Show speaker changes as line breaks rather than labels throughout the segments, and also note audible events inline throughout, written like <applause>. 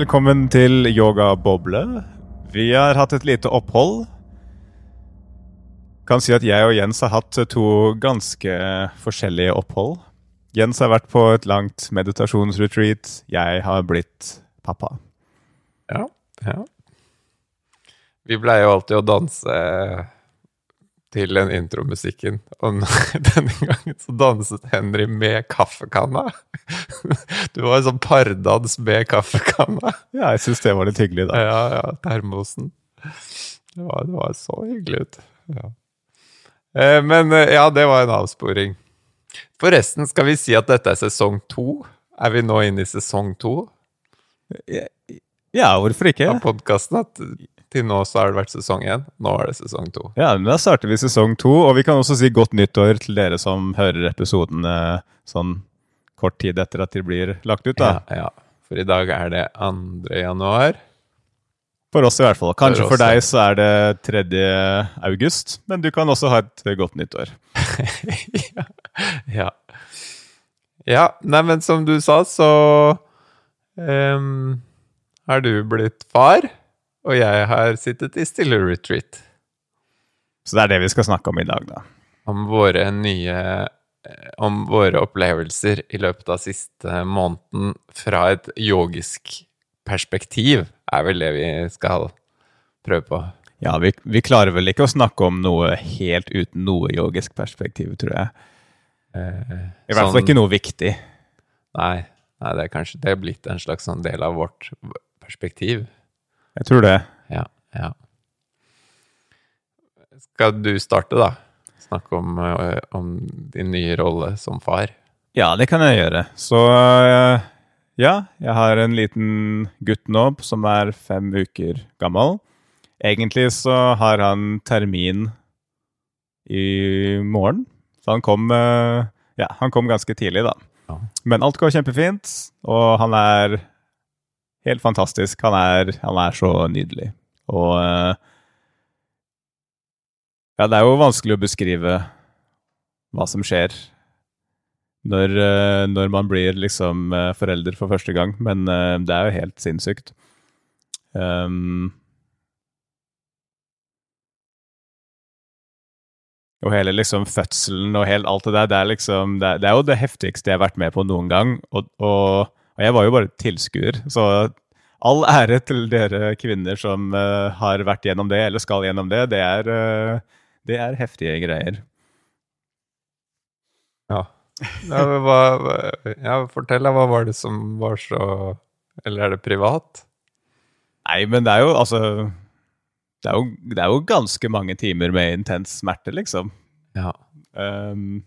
Velkommen til Yoga Boble. Vi har hatt et lite opphold. Kan si at jeg og Jens har hatt to ganske forskjellige opphold. Jens har vært på et langt meditasjonsretreat. Jeg har blitt pappa.
Ja, ja. Vi pleier jo alltid å danse til den intromusikken. Og <laughs> denne gangen så danset Henry med kaffekanna. <laughs> Du var en sånn pardans med kaffekanna.
Ja, jeg syns det var litt hyggelig, da.
Ja, ja, termosen. Det var, det var så hyggelig ut. Ja. Eh, men eh, ja, det var en avsporing. Forresten, skal vi si at dette er sesong to? Er vi nå inne i sesong to
Ja, hvorfor ikke?
av podkasten? At til nå så har det vært sesong én, nå er det sesong to.
Ja, men Da starter vi sesong to, og vi kan også si godt nyttår til dere som hører episoden sånn kort tid etter at de blir lagt ut. da.
Ja, ja. For i dag er det 2. januar.
For oss i hvert fall. Kanskje
For
for, deg så er det 3. august, men du kan også ha et godt nyttår.
ja. <laughs> ja. Ja, nei, men som du sa, så um, har du blitt far, og jeg har sittet i stille retreat.
Så det er det vi skal snakke om i dag, da.
Om våre nye eh, Om våre opplevelser i løpet av siste måneden fra et yogisk perspektiv, er vel det vi skal prøve på.
Ja, vi, vi klarer vel ikke å snakke om noe helt uten noe yogisk perspektiv, tror jeg.
Eh,
I hvert fall
sånn-
ikke noe viktig.
Nei, nei, det er kanskje det er blitt en slags sånn del av vårt perspektiv.
Jeg tror det.
Ja, ja. Skal du starte, da? Snakke om, øh, om din nye rolle som far.
Ja, det kan jeg gjøre. Så øh, ja, jeg har en liten gutt nå som er fem uker gammel. Egentlig så har han termin i morgen. Så han kom, øh, ja, han kom ganske tidlig, da.
Ja.
Men alt går kjempefint, og han er helt fantastisk. Han er, han er så nydelig. Og øh, ja, det er jo vanskelig å beskrive hva som skjer når, øh, når man blir liksom øh, forelder for første gang, men det er jo helt sinnssykt. Um, og hele liksom fødselen og helt alt det der, det er liksom Det er, det er jo det heftigste jeg har vært med på noen gang. Og, og, og jeg var jo bare tilskuer, så all ære til dere kvinner som uh, har vært gjennom det, eller skal gjennom det. Det er, uh, det er heftige greier.
Ja. Ja, hva- ja, fortell, da. Hva var det som var så Eller er det privat?
Nei, men det er jo altså det er jo, det er jo ganske mange timer med intens smerte, liksom.
Ja.
Um,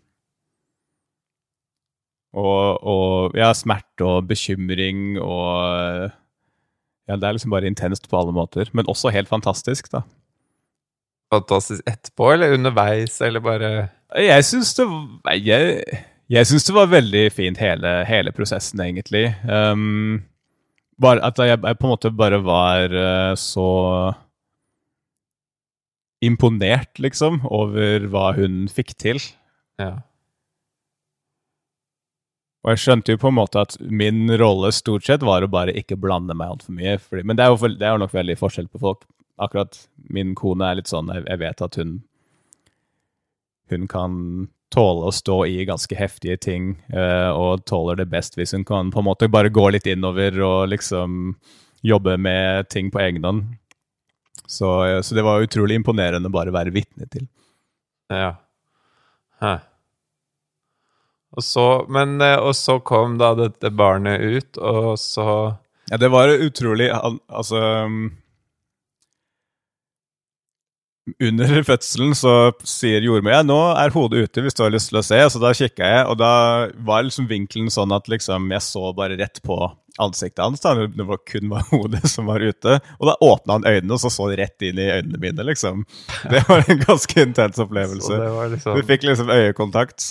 og, og ja, smerte og bekymring og Ja, det er liksom bare intenst på alle måter, men også helt fantastisk, da.
Fantastisk etterpå, eller underveis, eller bare
Jeg syns det jeg, jeg syns det var veldig fint, hele, hele prosessen, egentlig. Um, bare at jeg, jeg på en måte bare var uh, så imponert, liksom, over hva hun fikk til.
Ja.
Og jeg skjønte jo på en måte at min rolle stort sett var å bare ikke blande meg altfor mye. Fordi, men det er, jo, det er jo nok veldig forskjell på folk. Akkurat min kone er litt sånn, jeg, jeg vet at hun Hun kan tåle å stå i ganske heftige ting, eh, og tåler det best hvis hun kan på en måte bare gå litt innover og liksom jobbe med ting på egen hånd. Så, så det var utrolig imponerende bare å være vitne til.
Ja. Hæ. Og så, men, eh, og så kom da dette barnet ut, og så
Ja, det var utrolig al- Altså um, Under fødselen så sier jordmor ja, nå er hodet ute hvis du har lyst til å se. Så da kikka jeg, og da var liksom vinkelen sånn at liksom jeg så bare rett på ansiktet hans. da, Det var kun var hodet <laughs> som var ute. Og da åpna han øynene, og så så rett inn i øynene mine, liksom. Det var en <laughs> ganske intens
Så
opplevelse.
det var liksom
Vi fikk liksom øyekontakt.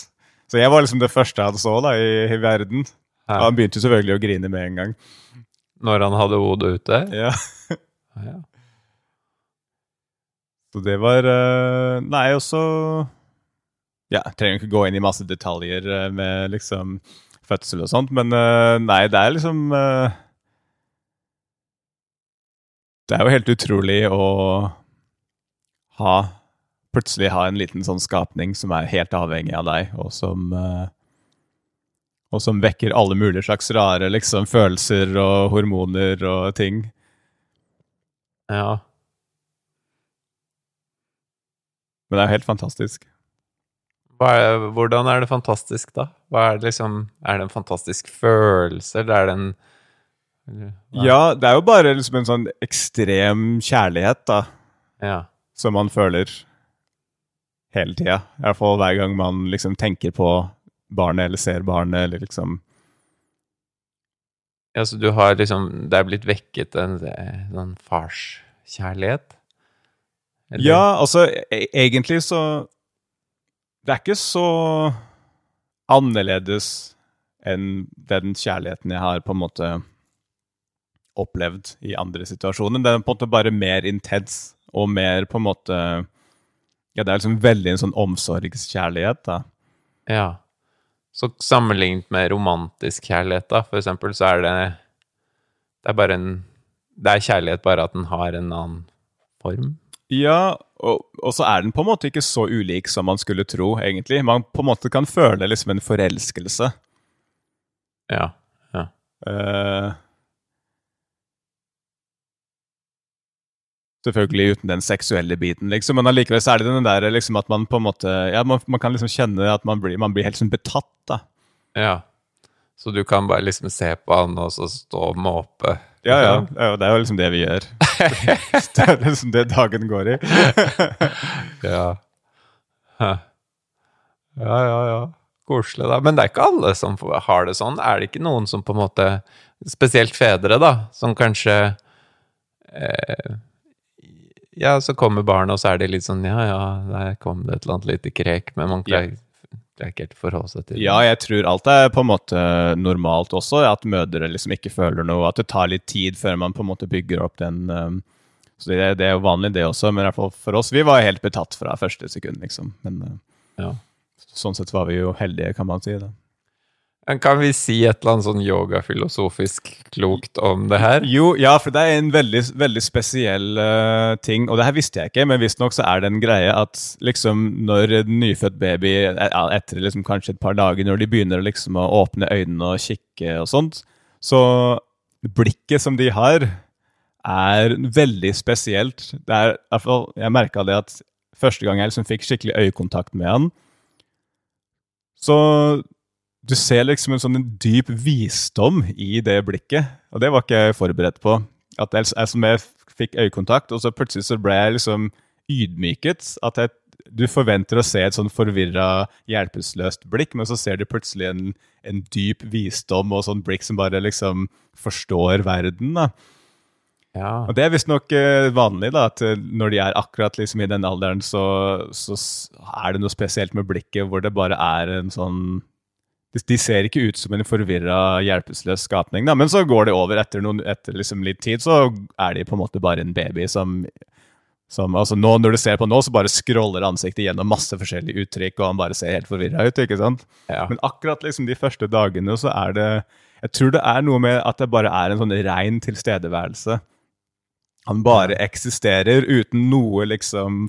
Så jeg var liksom det første han så da i, i verden.
Ja.
Og han begynte selvfølgelig å grine med en gang.
Når han hadde hodet ute?
Ja. <laughs>
Ja.
Så det var eh, Nei, og så Ja, jeg trenger ikke gå inn i masse detaljer eh, med liksom fødsel og sånt, men eh, nei, det er liksom Det er jo helt utrolig å ha Plutselig ha en liten sånn skapning som er helt avhengig av deg, og som uh, Og som vekker alle mulige slags rare liksom, følelser og hormoner og ting.
Ja.
Men det er jo helt fantastisk.
Er, hvordan er det fantastisk, da? Er, det liksom, er det en fantastisk følelse, eller er det en eller.
Ja, det er jo bare liksom en sånn ekstrem kjærlighet, da.
ja.
som man føler hele tida. I hvert fall hver gang man liksom tenker på barnet eller ser barnet eller liksom
Ja, så du har liksom Det er blitt vekket en eh, sånn farskjærlighet? Eller-
Ja, altså e egentlig så Det er ikke så annerledes enn den kjærligheten jeg har på en måte opplevd i andre situasjoner. Den er på en måte bare mer intens og mer på en måte Ja, det er liksom veldig en sånn omsorgskjærlighet, da.
Ja. Så sammenlignet med romantisk kjærlighet, da, for eksempel, så er det Det er bare en Det er kjærlighet, bare at den har en annen form?
Ja, og, og så er den på en måte ikke så ulik som man skulle tro, egentlig. Man på en måte kan føle liksom en forelskelse.
Ja. ja.
Eh, selvfølgelig uten den seksuelle biten, liksom, men allikevel så er det den der liksom at man på en måte Ja, man, man kan liksom kjenne at man blir, man blir helt sånn betatt, da.
ja. Så du kan bare liksom se på han og så stå og måpe?
Ja, ja. Jo- det er jo liksom det vi gjør. <laughs> det er liksom det dagen går i. <laughs>
Ja. Ja, ja, ja. Koselig, da. Men det er ikke alle som har det sånn. Er det ikke noen som på en måte Spesielt fedre, da, som kanskje eh, Ja, så kommer barnet, og så er det litt sånn Ja, ja, der kom det et eller annet lite krek, men man klarer, klarer ikke helt å forholde seg til det.
Ja, jeg tror alt er på en måte normalt også, at mødre liksom ikke føler noe, at det tar litt tid før man på en måte bygger opp den um, Så det, det er jo vanlig, det også, men i hvert fall for oss, vi var helt betatt fra første sekund, liksom. Men uh,
Ja.
sånn sett var vi jo heldige, kan man si. da.
Kan vi si et eller annet sånn yogafilosofisk klokt om det her?
Jo, ja, for det er en veldig, veldig spesiell uh, ting, og det her visste jeg ikke, men visstnok så er det en greie at liksom når en nyfødt baby, eh, etter liksom kanskje et par dager, når de begynner liksom å åpne øynene og kikke og sånt, så blikket som de har, er veldig spesielt. Det er, hvert fall, jeg merka det at første gang jeg liksom fikk skikkelig øyekontakt med han, så du ser liksom en sånn en dyp visdom i det blikket, og det var ikke jeg forberedt på. At jeg, jeg, som jeg fikk øyekontakt, og så plutselig så ble jeg liksom ydmyket. At jeg, du forventer å se et sånn forvirra, hjelpeløst blikk, men så ser du plutselig en, en dyp visdom og sånn blikk som bare liksom forstår verden. da.
Ja.
Og det er visstnok uh, vanlig, da, at eh, når de er akkurat liksom i den alderen, så, så er det noe spesielt med blikket hvor det bare er en sånn De, de ser ikke ut som en forvirra, hjelpeløs skapning, da, men så går det over. Etter, noen, etter liksom litt tid så er de på en måte bare en baby som som, altså nå Når du ser på nå, så bare scroller ansiktet gjennom masse forskjellige uttrykk, og han bare ser helt forvirra ut. ikke sant?
Ja.
Men akkurat liksom de første dagene så er det Jeg tror det er noe med at det bare er en sånn rein tilstedeværelse. Han bare eksisterer uten noe liksom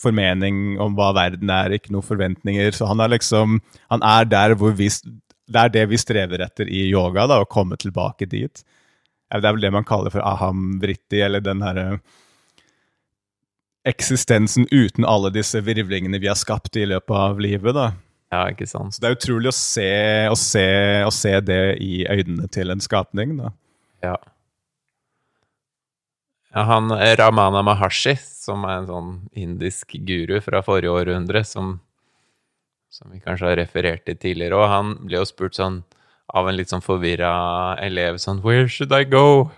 formening om hva verden er, ikke noen forventninger. Så han er liksom Han er der hvor vi Det er det vi strever etter i yoga, da, å komme tilbake dit. Det er vel det man kaller for aham vritti, eller den herre Eksistensen uten alle disse virvlingene vi har skapt i løpet av livet, da.
ja, ikke sant.
Så det er utrolig å se, å se, å se det i øynene til en skapning, da.
Ja. Ja han eh, Ramana Maharshi, som er en sånn indisk guru fra forrige århundre, som, som vi kanskje har referert til tidligere, og han ble jo spurt sånn av en litt sånn forvirra elev sånn Where should I go?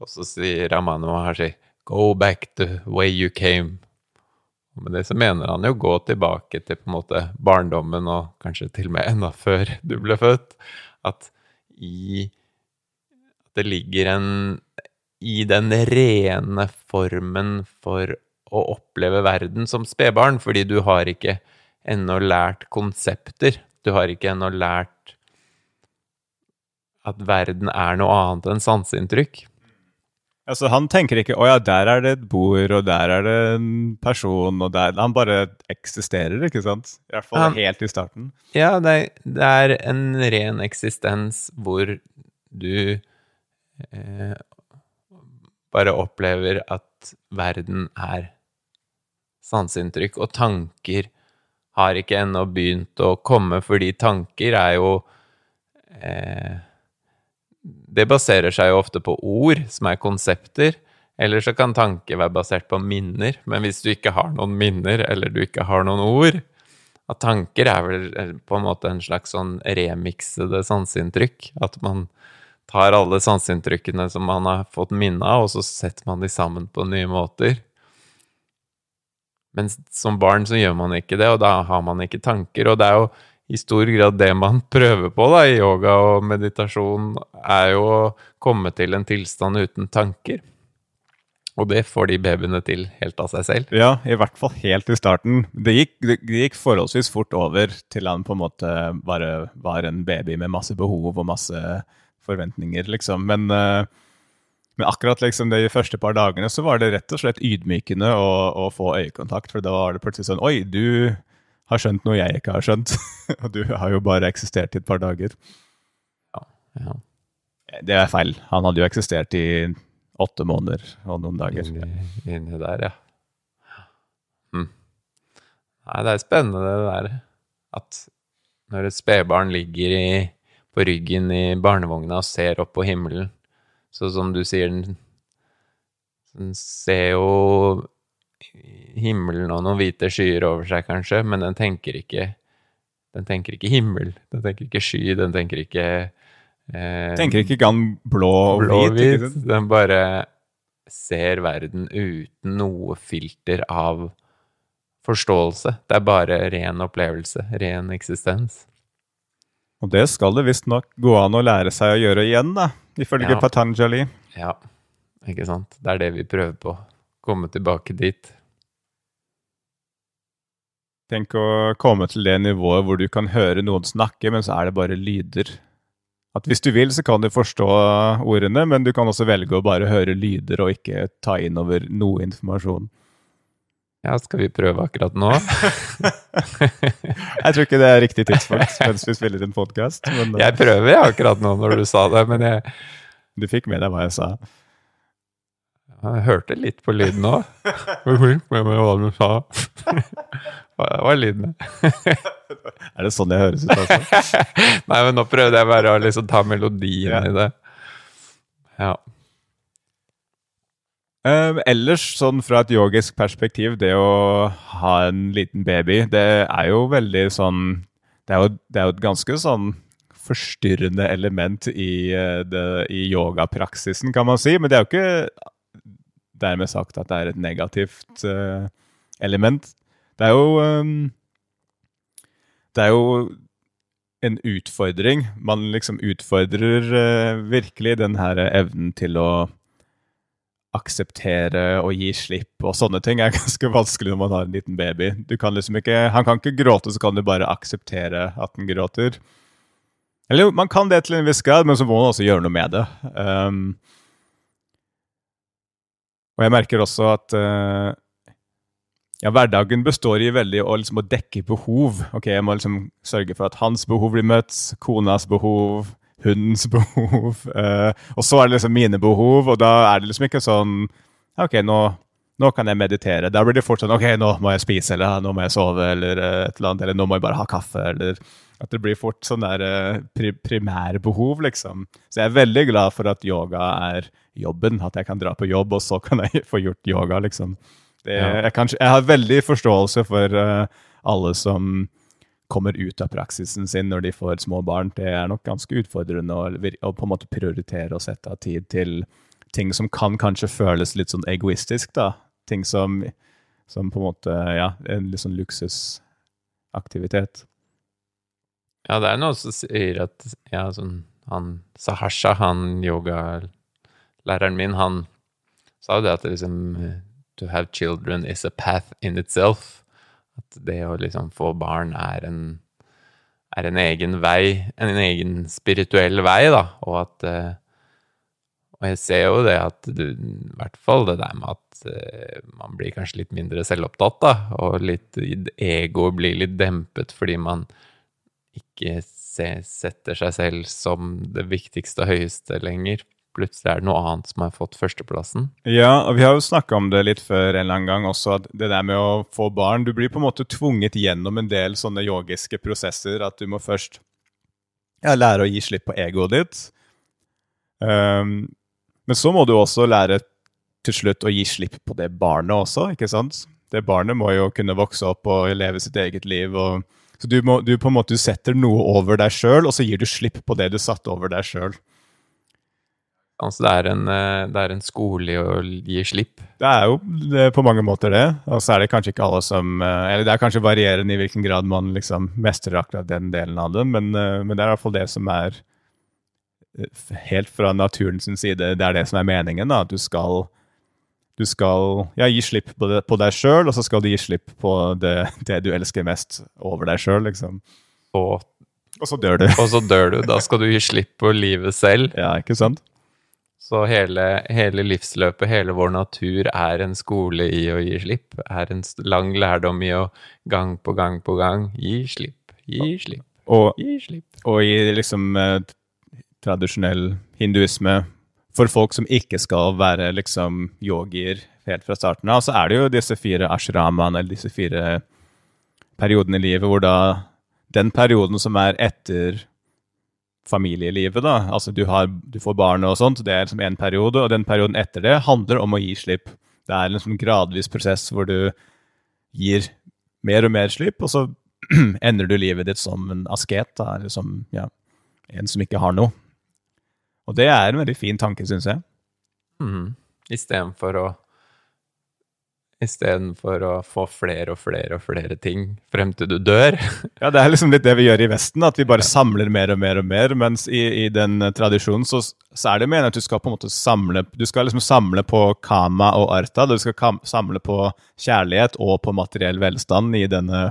Og så sier Ramana Maharshi Go back the way you came. Og med det så mener han jo gå tilbake til på en måte barndommen, og kanskje til og med enda før du ble født. At i at det ligger en i den rene formen for å oppleve verden som spedbarn, fordi du har ikke ennå lært konsepter. Du har ikke ennå lært at verden er noe annet enn sanseinntrykk.
Altså, han tenker ikke 'Å ja, der er det et bord, og der er det en person', og der Han bare eksisterer, ikke sant? I hvert fall
Han-
helt i starten.
Ja, det, det er en ren eksistens hvor du eh, bare opplever at verden er sanseinntrykk, og tanker har ikke ennå begynt å komme, fordi tanker er jo eh, Det baserer seg jo ofte på ord, som er konsepter. Eller så kan tanker være basert på minner, men hvis du ikke har noen minner, eller du ikke har noen ord, at tanker er vel eh, på en måte en slags sånn remiksede sanseinntrykk. At man tar alle sanseinntrykkene som man har fått minne av, og så setter man de sammen på nye måter. Men som barn så gjør man ikke det, og da har man ikke tanker. Og det er jo i stor grad det man <laughs> prøver på da, i yoga og meditasjon, er jo å komme til en tilstand uten tanker. Og det får de babyene til helt av seg selv.
Ja, i hvert fall helt i starten. Det gikk, det, gikk forholdsvis fort over til han på en måte bare var en baby med masse behov og masse forventninger, liksom. Men, eh, men akkurat liksom de første par dagene så var det rett og slett ydmykende å, å få øyekontakt, for da var det plutselig sånn Oi, du har skjønt noe jeg ikke har skjønt. <laughs> og du har jo bare eksistert i et par dager.
Ja.
Det er feil. Han hadde jo eksistert i åtte måneder og noen dager.
Inni, inni der, ja. Mm. Nei, det er spennende det der at når et spedbarn ligger i, på ryggen i barnevogna og ser opp på himmelen, så som du sier, den, den ser jo himmelen og noen hvite skyer over seg, kanskje, men den tenker ikke den tenker ikke himmel, den tenker ikke sky, den tenker ikke eh,
Tenker ikke gan blå og
blå
hvit.
hvit. Den bare ser verden uten noe filter av forståelse. Det er bare ren opplevelse, ren eksistens.
Og det skal det visstnok gå an å lære seg å gjøre igjen, da, ifølge
Ja.
Patanjali.
Ja, ikke sant? Det er det vi prøver på. Komme tilbake dit.
Tenk å komme til det nivået hvor du kan høre noen snakke, men så er det bare lyder. At hvis du vil, så kan du forstå ordene, men du kan også velge å bare høre lyder og ikke ta inn over noe informasjon.
Ja, skal vi prøve akkurat nå? <laughs>
Jeg tror ikke det er riktig tidspunkt mens vi spiller en podkast, men eh,
Jeg prøver akkurat nå når du sa det, men jeg,
du fikk med deg hva jeg sa.
jeg hørte litt på lyden òg. Fikk med meg hva du sa. Hva var lyden? <laughs>
Er det sånn jeg høres ut? Altså? <laughs>
Nei, men nå prøvde jeg bare å liksom ta melodien
Ja.
i det. Ja.
Um, ellers, sånn fra et yogisk perspektiv, det å ha en liten baby, det er jo veldig sånn Det er jo, det er jo et ganske sånn forstyrrende element i, eh, det- i yogapraksisen, kan man si. Men det er jo ikke dermed sagt at det er et negativt uh, element. Det er jo um, Det er jo en utfordring. Man liksom utfordrer uh, virkelig den her evnen til å akseptere og gi slipp og sånne ting er <laughs> ganske vanskelig når man har en liten baby. Du kan liksom ikke, Han kan ikke gråte, så kan du bare akseptere at han gråter. Eller man kan det til en viss grad, men så må man også gjøre noe med det. Um, og jeg merker også at uh, ja, hverdagen består i veldig å, liksom, å dekke behov. Ok, Jeg må liksom sørge for at hans behov blir møtt, konas behov, hundens behov. Uh, og så er det liksom mine behov, og da er det liksom ikke sånn Ok, nå, nå kan jeg meditere. Da blir det fort sånn Ok, nå må jeg spise, eller nå må jeg sove, eller eh, et eller annet. Eller nå må jeg bare ha kaffe, eller At det blir fort sånn der eh, pri primærbehov, liksom. Så jeg er veldig glad for at yoga er jobben. At jeg kan dra på jobb, og så kan jeg <laughs> få gjort yoga, liksom. Det, jeg, kan, jeg har veldig forståelse for uh, alle som kommer ut av praksisen sin når de får små barn. Det er nok ganske utfordrende å, å på en måte prioritere og sette av tid til ting som kan kanskje føles litt sånn egoistisk, da. Ting som, som på en måte, ja, en litt sånn luksusaktivitet.
Ja, det er noen som sier at ja, sånn, han Sahasha, han yogalæreren min, han sa jo det at det liksom To have children is a path in itself. At det å liksom få barn er en er en egen vei, en egen spirituell vei, da, og at eh, Og jeg ser jo det at du, i hvert fall det der med at uh, man blir kanskje litt mindre selvopptatt, da, og litt egoet blir litt dempet fordi man ikke setter seg selv som det viktigste og høyeste lenger. Plutselig er det noe annet som har fått førsteplassen.
Ja, og vi har jo snakka om det litt før en eller annen gang også, at det der med å få barn Du blir på en måte tvunget gjennom en del sånne yogiske prosesser. At du må først ja, lære å gi slipp på egoet ditt. Um, men så må du også lære til slutt å gi slipp på det barnet også, ikke sant? Det barnet må jo kunne vokse opp og leve sitt eget liv. og Så du, må, du på en måte setter noe over deg sjøl, og så gir du slipp på det du satte over deg sjøl.
Altså det er, en, eh, det er en skole å gi slipp?
Det er jo det er på mange måter det. Og så er det kanskje ikke alle som eh, Eller det er kanskje varierende i hvilken grad man liksom mestrer akkurat den delen av det, men, eh, men det er i hvert fall det som er helt fra naturens side, det er det som er meningen. da, At du skal, du skal ja, gi slipp på, det, på deg sjøl, og så skal du gi slipp på det, det du elsker mest, over deg sjøl. Liksom.
Og,
og så dør du.
Og så dør du. Da skal du gi slipp på livet selv.
Ja, ikke sant?
Så hele, hele, livsløpet, hele vår natur, er en skole i å gi slipp. Er en lang lærdom i å gang på gang på gang gi slipp, gi slipp,
og,
gi slipp.
Og i liksom tradisjonell hinduisme for folk som ikke skal være liksom yogier helt fra starten av, så er det jo disse fire ashramaene, eller disse fire periodene i livet hvor da den perioden som er etter familielivet, da, altså du, har, du får barn og sånt, det er liksom en periode, og den perioden etter det handler om å gi slipp. Det er en liksom gradvis prosess hvor du gir mer og mer slipp, og så <clears throat> ender du livet ditt som en asket, da, eller som ja, en som ikke har noe. Og det er en veldig fin tanke, syns jeg.
Mm. Istedenfor å Istedenfor å få flere og flere og flere ting frem til du dør. <laughs>
ja, det er liksom litt det vi gjør i Vesten, at vi bare samler mer og mer og mer. Mens i, i den tradisjonen så, så, er det meningen at du skal på en måte samle Du skal liksom samle på kama og arta. Du skal kam, samle på kjærlighet og på materiell velstand i denne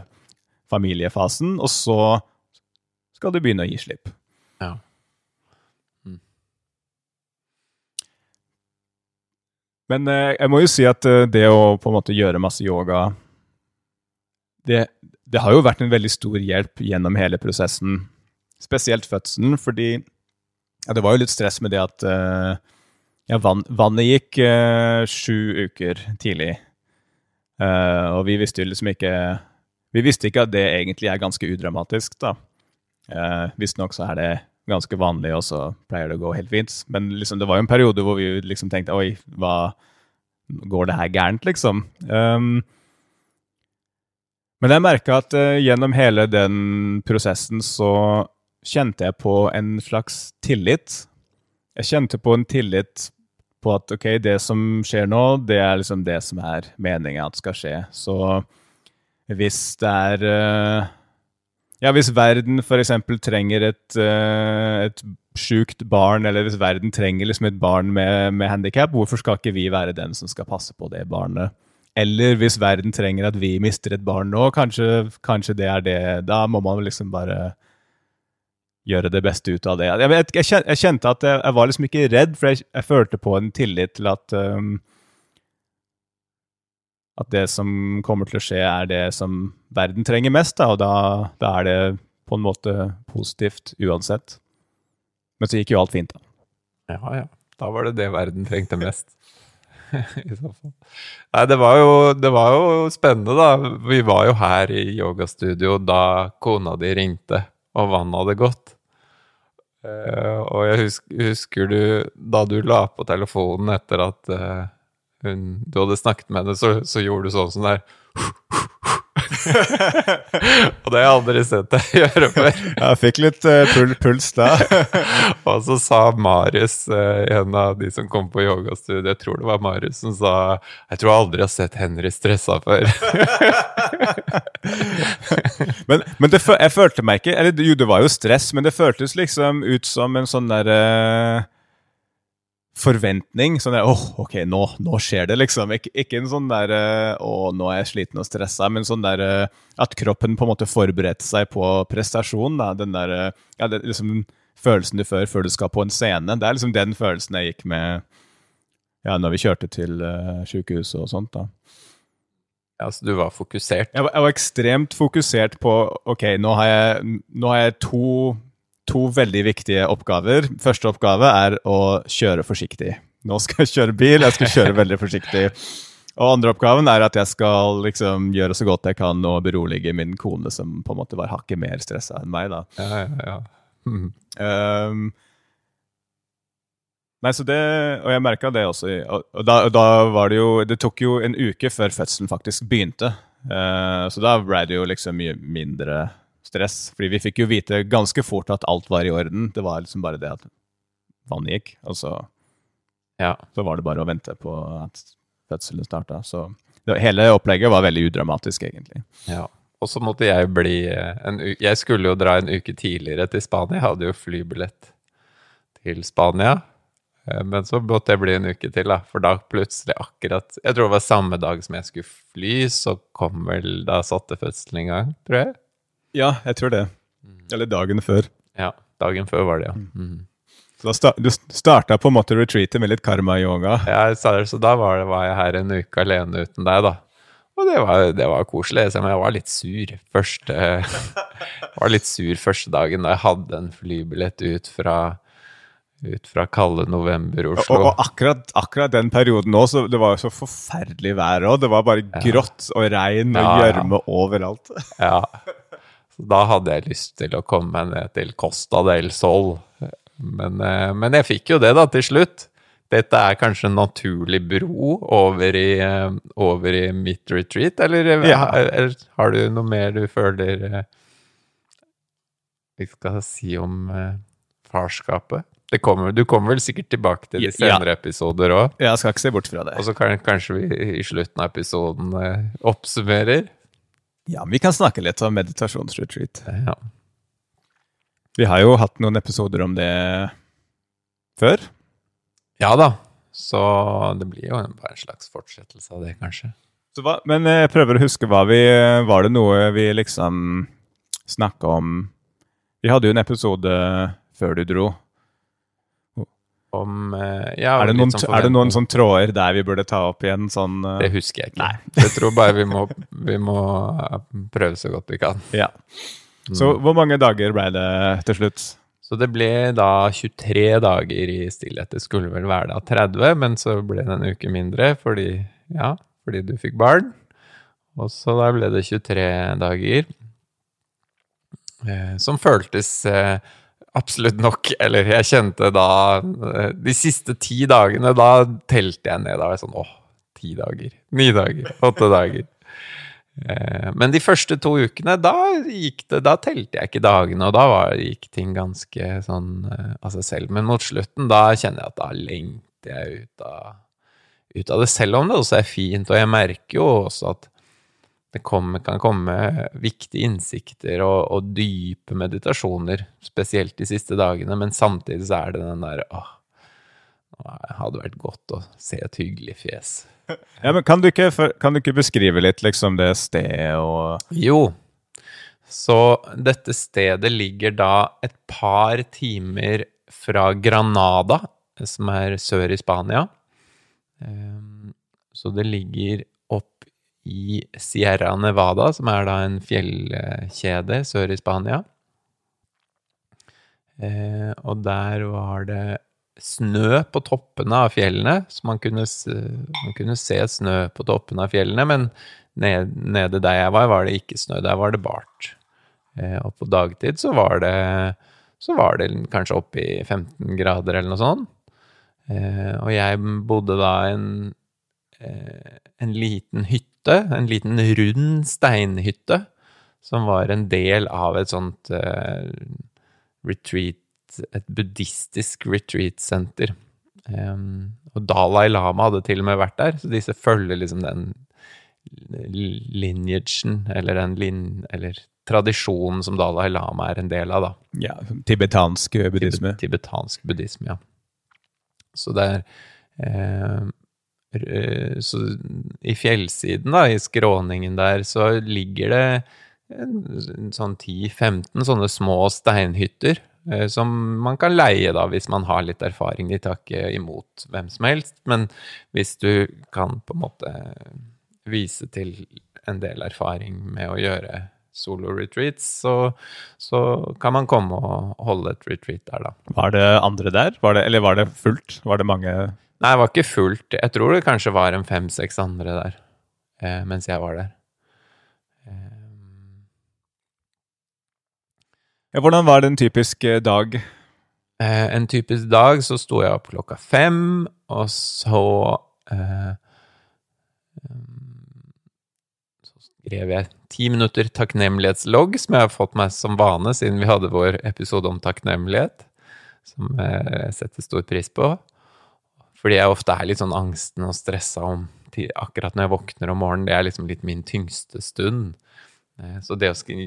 familiefasen. Og så skal du begynne å gi slipp. Men eh, jeg må jo si at eh, det å på en måte gjøre masse yoga det, det, har jo vært en veldig stor hjelp gjennom hele prosessen. Spesielt fødselen, fordi ja, det var jo litt stress med det at uh, ja, vann, vannet gikk uh, sju uker tidlig. Uh, og vi visste jo liksom ikke Vi visste ikke at det egentlig er ganske udramatisk, da. Uh, Visstnok så er det ganske vanlig, og så pleier det å gå helt fint. Men liksom, det var jo en periode hvor vi liksom tenkte oi, hva Går det her gærent, liksom? Um, men jeg merka at uh, gjennom hele den prosessen så kjente jeg på en slags tillit. Jeg kjente på en tillit på at ok, det som skjer nå, det er liksom det som er meninga at skal skje. Så hvis det er uh, ja, hvis verden f.eks. trenger et, uh, et sjukt barn, eller hvis verden trenger liksom et barn med, med handikap, hvorfor skal ikke vi være den som skal passe på det barnet? Eller hvis verden trenger at vi mister et barn nå, kanskje, kanskje det er det Da må man liksom bare gjøre det beste ut av det. Jeg, jeg, jeg kjente at jeg, jeg, var liksom ikke redd, for jeg, følte på en tillit til at um, at det som kommer til å skje, er det som verden trenger mest. Da, og da, da, er det på en måte positivt uansett. Men så gikk jo alt fint, da.
Ja, ja. Da var det det verden trengte mest. <laughs> I så fall. Nei, det var, jo, det var jo spennende, da. Vi var jo her i yogastudio da kona di ringte, og vannet hadde gått. Uh, og jeg husker, husker, du da du la på telefonen etter at uh, hun, du hadde snakket med henne, så, så gjorde du sånn som der <laughs> og det har jeg aldri sett deg <laughs> gjøre før.
Jeg fikk litt uh, pul puls da. <laughs>
og så sa Marius, uh, en av de som kom på yogastudiet, jeg tror det var Marius, som sa Jeg tror jeg aldri har sett Henry stressa før.
men, men det, jeg følte meg ikke Eller jo, det var jo stress, men det føltes liksom ut som en sånn derre uh, forventning. Sånn der, åh, oh, ok, nå, nå, skjer det, liksom. Ik ikke en sånn der å, nå er jeg sliten og stressa, men sånn der at kroppen på en måte forberedte seg på prestasjon. Da. Den der, ja, det, liksom følelsen du fører før du skal på en scene. Det er liksom den følelsen jeg gikk med ja, når vi kjørte til uh, sykehuset og sånt. da.
Ja, Så du var fokusert?
Jeg var, jeg var ekstremt fokusert på ok, nå har jeg, nå har jeg to, to, veldig viktige oppgaver. Første oppgave er å kjøre forsiktig. Nå skal jeg kjøre bil, jeg skal kjøre veldig forsiktig. Og andre oppgaven er at jeg skal liksom gjøre så godt jeg kan og berolige min kone, som på en måte var hakket mer stressa enn meg. da.
Ja, ja, ja.
Mm. Um, nei, så det, Og jeg merka det også. Og, og, da, og, da, var det jo Det tok jo en uke før fødselen faktisk begynte. Uh, så da ble det jo liksom mye mindre stress. Fordi vi fikk jo vite ganske fort at alt var i orden. Det var liksom bare det at vannet gikk. Og så,
ja.
så var det bare å vente på at fødselen starta. Så det, hele opplegget var veldig udramatisk, egentlig.
Ja. Og så måtte jeg bli eh, en Jeg skulle jo dra en uke tidligere til Spania. Jeg hadde jo flybillett til Spania. Eh, men så måtte jeg bli en uke til, da. For da plutselig akkurat Jeg tror det var samme dag som jeg skulle fly, så kom vel Da satte fødselen i gang, tror jeg.
Ja, jeg tror det. Eller dagen før.
Ja, dagen før var det, ja. Mm.
Så da sta du starta på en måte retreatet med litt karma-yoga?
Ja, så da var, det, var, jeg her en uke alene uten deg, da. Og det var, det var koselig. Men jeg var litt sur første <laughs> var litt sur første dagen da jeg hadde en flybillett ut fra, ut fra kalde november-Oslo.
Og, og, akkurat, akkurat, den perioden nå, så det var jo så forferdelig vær òg. Det var bare grått og regn og gjørme ja, ja. overalt.
ja. <laughs> Da hadde jeg lyst til å komme meg ned til Costa del Sol men, eh, men, jeg fikk jo det, da, til slutt. Dette er kanskje en naturlig bro over i, eh, over i mitt retreat, eller, eh, ja. eller, har du noe mer du føler vi skal si om farskapet? Kommer, du kommer vel sikkert tilbake til de senere ja. episoder òg?
Jeg skal ikke se bort fra det.
Og så kan, kanskje vi i slutten av episoden oppsummerer?
Ja, vi kan snakke litt om meditasjonsretreat.
Ja.
Vi har jo hatt noen episoder om det før.
Ja da, så det blir jo bare en slags fortsettelse av det, kanskje.
Hva, men jeg prøver å huske hva vi Var det noe vi liksom snakka om Vi hadde jo en episode før du dro.
Om eh, ja,
Er det noen, sånn er det noen sånn tråder der vi burde ta opp igjen? Sånn,
uh... Det husker jeg ikke. Nei. <laughs> jeg tror bare vi må, vi må prøve så godt vi kan.
Ja. Så hvor mange dager ble det til slutt?
Så det ble da 23 dager i stillhet. Det skulle vel være da 30, men så ble det en uke mindre fordi, ja, fordi du fikk barn. Og så da ble det 23 dager. Eh, som føltes eh, absolutt nok. Eller jeg kjente da eh, De siste ti dagene, da telte jeg ned. Da var jeg sånn åh, ti dager. Ni dager. Åtte dager. Eh, men de første to ukene, da gikk det Da telte jeg ikke dagene, og da var, gikk ting ganske sånn uh, av seg selv. Men mot slutten, da kjenner jeg at da lengter jeg ut av, ut av det, selv om det også er fint. Og jeg merker jo også at det kommer, kan komme viktige innsikter og, og, dype meditasjoner, spesielt de siste dagene, men samtidig så er det den derre åh, det hadde vært godt å se et hyggelig fjes. <laughs>
Ja, men kan du, ikke, kan du ikke beskrive litt liksom det stedet og
Jo. Så dette stedet ligger da et par timer fra Granada, som er sør i Spania. Ehm, så det ligger i Sierra Nevada, som er da en fjellkjede sør i Spania. Eh, og der var det snø på toppene av fjellene, så man kunne, man kunne, se snø på toppene av fjellene, men ned, nede der jeg var, var det ikke snø. Der var det bart. Eh, og på dagtid så var det, så var det kanskje oppe i 15 grader eller noe sånt. Eh, og jeg bodde da en, eh, en liten hytte, en liten rund steinhytte, som var en del av et sånt uh, retreat et buddhistisk retreat-senter. Um, og Dalai Lama hadde til og med vært der, så disse følger liksom den lineagen, eller den lin, eller tradisjonen som Dalai Lama er en del av, da.
Ja, tibetansk buddhisme.
tibetansk buddhisme, ja. Så det er eh, Så i fjellsiden, da, i skråningen der, så ligger det sånn 10-15 sånne små steinhytter eh, som man kan leie da, hvis man har litt erfaring. De tar ikke imot hvem som helst, men hvis du kan på en måte vise til en del erfaring med å gjøre solo-retreats, så, så, kan man komme og holde et retreat der, da.
Var det andre der? Var det, eller var det fullt? Var det mange
Nei, det var ikke fullt. Jeg tror det kanskje var en fem-seks andre der eh, mens jeg var der.
Ja, hvordan var det en typisk eh, dag?
Eh, en typisk dag så sto jeg opp klokka fem, og så eh, Så skrev jeg ti minutter takknemlighetslogg, som jeg har fått meg som vane siden vi hadde vår episode om takknemlighet, som jeg setter stor pris på. Fordi jeg ofte er litt sånn angsten og stressa om akkurat når jeg våkner om morgenen. Det er liksom litt min tyngste stund. Eh, så det å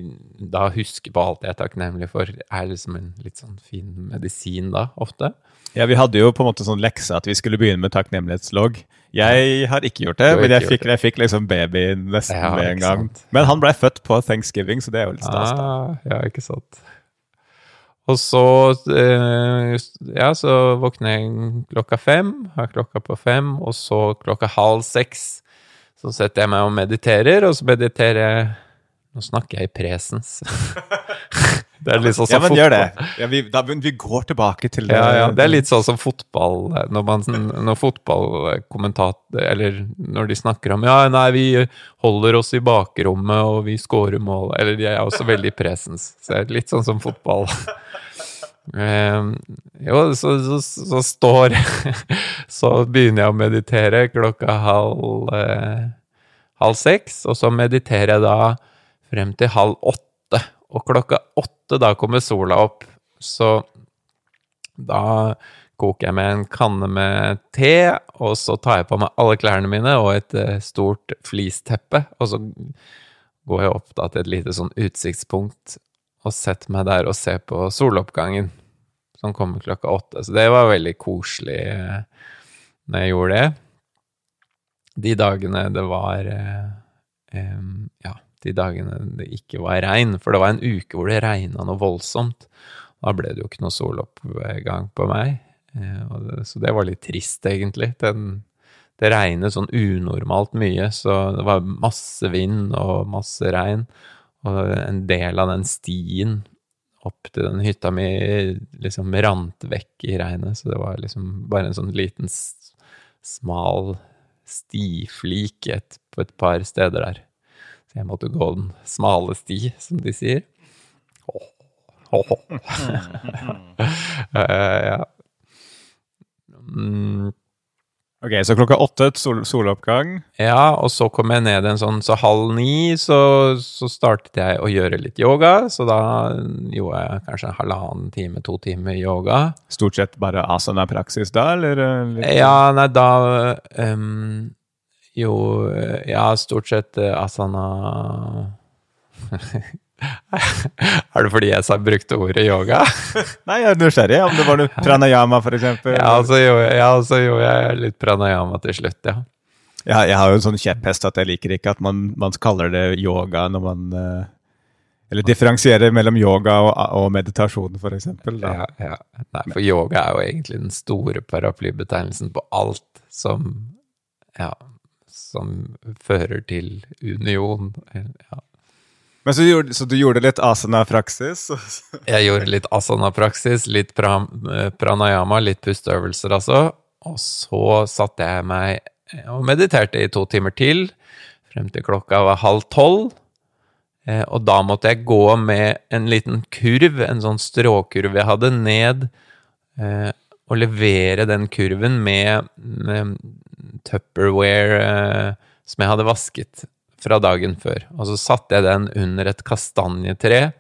da huske på alt jeg er takknemlig for, er liksom en litt sånn fin medisin da, ofte.
Ja, vi hadde jo på en måte sånn lekse at vi skulle begynne med takknemlighetslogg. Jeg har ikke gjort det, men jeg fikk, jeg fikk, liksom babyen nesten ja, med en gang. Sant? Men han ble født på thanksgiving, så det er jo litt stas.
Ah, ja, ikke sant. Og så eh, Ja, så våkner jeg klokka fem, har klokka på fem, og så klokka halv seks så setter jeg meg og mediterer, og så mediterer jeg nå snakker jeg i presens. <laughs>
det er litt sånn som ja, men fotball. gjør det. Ja, vi, da, vi går tilbake til det.
Ja, ja, det er litt sånn som fotball Når, man, når fotballkommentat Eller når de snakker om Ja, nei, vi holder oss i bakrommet, og vi scorer mål Eller de er også veldig i presens. Så det er litt sånn som fotball. <laughs> Um, jo, så, så, så, står <laughs> Så begynner jeg å meditere klokka halv, eh, halv seks, og så mediterer jeg da frem til halv åtte. Og klokka åtte, da kommer sola opp. Så da koker jeg med en kanne med te, og så tar jeg på meg alle klærne mine og et eh, stort flisteppe. Og så går jeg opp da til et lite sånn utsiktspunkt og sett meg der og se på soloppgangen, som kommer klokka åtte. Så det var veldig koselig eh, når jeg gjorde det. De dagene det var eh, Ja de dagene det ikke var regn. For det var en uke hvor det regna noe voldsomt. Da ble det jo ikke noe soloppgang på meg. Eh, så det var litt trist, egentlig. Den, det regnet sånn unormalt mye, så det var masse vind og masse regn. Og en del av den stien opp til den hytta mi liksom rant vekk i regnet, så det var liksom bare en sånn liten, smal stiflik på et par steder der. Så jeg måtte gå den smale sti, som de sier. Oh. Oh. uh, ja.
Mm. Ok, så klokka åtte sol soloppgang.
Ja, og så kom jeg ned en sånn Så halv ni så, så, startet jeg å gjøre litt yoga. Så da gjorde jeg kanskje en halvannen time, to timer yoga.
Stort sett bare asana-praksis da, eller?
Ja, nei, da um, jo, eh, ja, stort sett uh, asana <laughs> <laughs> Er det fordi jeg sa brukte ordet yoga? <laughs>
Nei, jeg er nysgjerrig. Om det var noe <laughs> pranayama, eksempel.
Ja, så gjorde, ja, så jeg litt pranayama til slutt, ja.
ja jeg har jo en sånn kjepphest at jeg liker ikke at man, man kaller det yoga når man uh, Eller differensierer mellom yoga og, og meditasjon, eksempel.
Ja, ja. Nei, for yoga er jo egentlig den store paraplybetegnelsen på alt som ja, som fører til union. Ja.
Men så, gjorde, så du gjorde litt asana-praksis?
jeg gjorde litt asana-praksis, litt pra, pranayama, litt pusteøvelser altså. Og så satte jeg meg og mediterte i to timer til, frem til klokka var halv tolv. Eh, og da måtte jeg gå med en liten kurv, en sånn stråkurv jeg hadde, ned eh, og levere den kurven med, med Tupperware eh, som jeg hadde vasket fra dagen før. Og så satte jeg den under et kastanjetre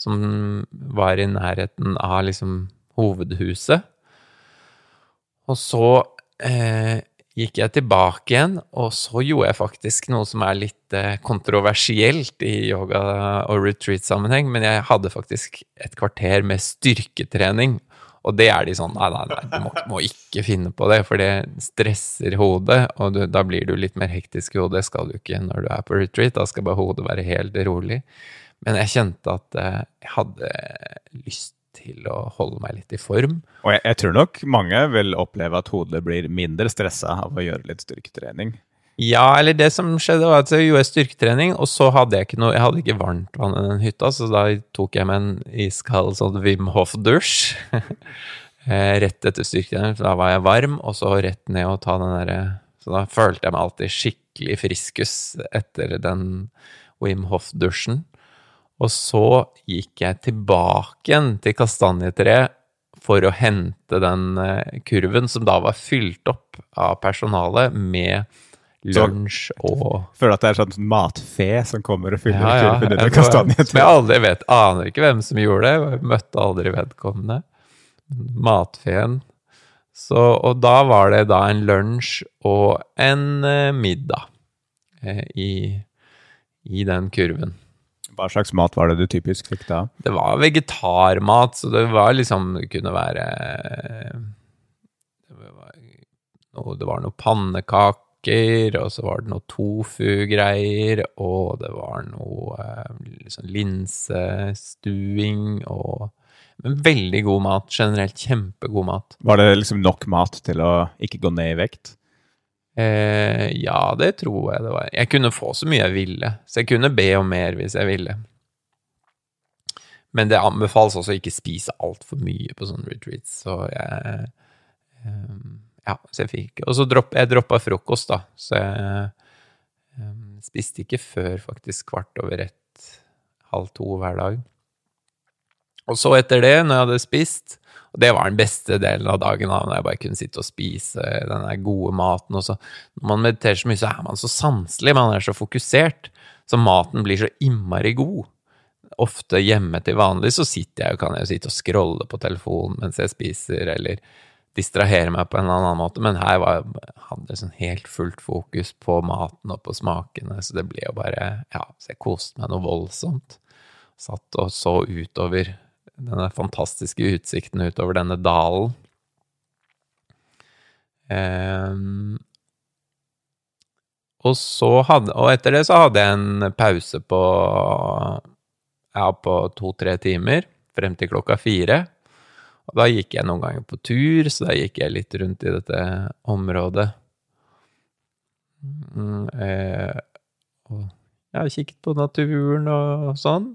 som var i nærheten av liksom hovedhuset. Og så eh, gikk jeg tilbake igjen, og så gjorde jeg faktisk noe som er litt eh, kontroversielt i yoga- og retreat-sammenheng, men jeg hadde faktisk et kvarter med styrketrening. Og det er de sånn Nei, nei, nei, du må, må ikke finne på det, for det stresser hodet, og du, da blir du litt mer hektisk i hodet. Det skal du ikke når du er på retreat. Da skal bare hodet være helt rolig. Men jeg kjente at eh, jeg hadde lyst til å holde meg litt i form.
Og jeg, jeg tror nok mange vil oppleve at hodet blir mindre stressa av å gjøre litt styrketrening.
Ja, eller det som skjedde, var at jeg gjorde styrketrening, og så hadde jeg ikke noe Jeg hadde ikke varmt vann i den hytta, så da tok jeg meg en iskald sånn Wim Hof-dusj. <laughs> Eh, rett etter styrketrening, for da var jeg varm, og så rett ned og ta den derre Så da følte jeg meg alltid skikkelig friskus etter den Wim Hof-dusjen. Og så gikk jeg tilbake igjen til kastanjetreet for å hente den eh, kurven som da var fylt opp av personalet med lunsj og
Føler at det er sånn matfe som kommer og fyller
Ja, ja.
under kastanjen.
Som jeg aldri vet. Aner ikke hvem som gjorde det. Møtte aldri vedkommende. Matfeen. Så, og da var det da en lunsj og en eh, middag eh, i, i den kurven.
Hva slags mat var det du typisk fikk da?
Det var vegetarmat, så det var liksom Det kunne være Det var noe, det var noe pannekaker, og så var det noe tofu-greier, og det var noe liksom linsestuing og Men veldig god mat. Generelt kjempegod mat.
Var det liksom nok mat til å ikke gå ned i vekt?
Eh, ja, det tror jeg det var. Jeg kunne få så mye jeg ville, så jeg kunne be om mer hvis jeg ville. Men det anbefales også å ikke spise altfor mye på sånne retreats, så jeg eh, Ja, så jeg fikk Og så dropp, jeg droppa frokost, da, så jeg um, spiste ikke før faktisk kvart over ett, halv to hver dag. Og så etter det, når jeg hadde spist, og det var den beste delen av dagen, da, når jeg bare kunne sitte og spise den gode maten. Og så, når man mediterer så mye, så er man så sanselig, man er så fokusert, så maten blir så innmari god. Ofte hjemme til vanlig så sitter jeg kan jeg sitte og scrolle på telefonen mens jeg spiser, eller distrahere meg på en eller annen måte, men her var, hadde jeg sånn helt fullt fokus på maten og på smakene, så det ble jo bare Ja, så jeg koste meg noe voldsomt. Satt og så utover denne fantastiske utsikten utover denne dalen. Um, og hadde Og etter det så hadde jeg en pause på Ja, på to-tre timer, frem til klokka fire. Og da gikk jeg noen ganger på tur, så da gikk jeg litt rundt i dette området. Mm, eh, og ja, kikket på naturen og sånn.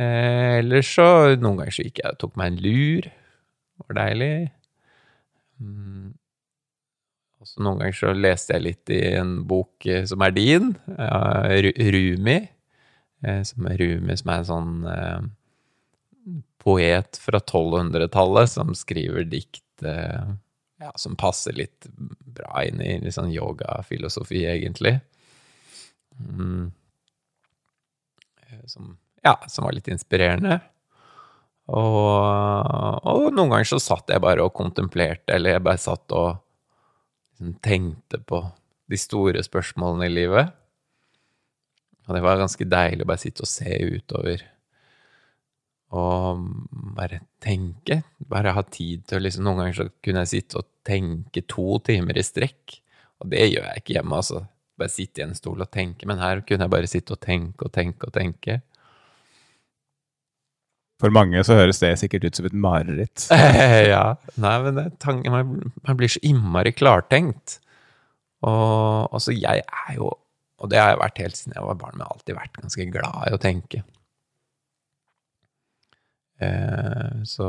Eh, ellers så Noen ganger så gikk jeg og tok meg en lur. Det var deilig. Mm. Og så noen ganger så leste jeg litt i en bok eh, som er din, Rumi. Eh, som er Rumi, som er en sånn poet fra 1200-tallet som skriver dikt eh, ja, som passer litt bra inn i litt sånn yogafilosofi, egentlig. Mm. Eh, Som ja, som var litt inspirerende. Og, og noen ganger så satt jeg bare og kontemplerte, eller jeg bare satt og liksom tenkte på de store spørsmålene i livet. Og det var ganske deilig å bare sitte og se utover. Og bare tenke. Bare ha tid til å liksom Noen ganger så kunne jeg sitte og tenke to timer i strekk. Og det gjør jeg ikke hjemme, altså. Bare sitte i en stol og tenke. Men her kunne jeg bare sitte og tenke og tenke og tenke.
For mange så høres det sikkert ut som et mareritt. <laughs>
ja. Nei, men det, tanken, man, man blir så innmari klartenkt. Og altså, jeg er jo Og det har jeg vært helt siden jeg var barn, men jeg har alltid vært ganske glad i å tenke. Eh, så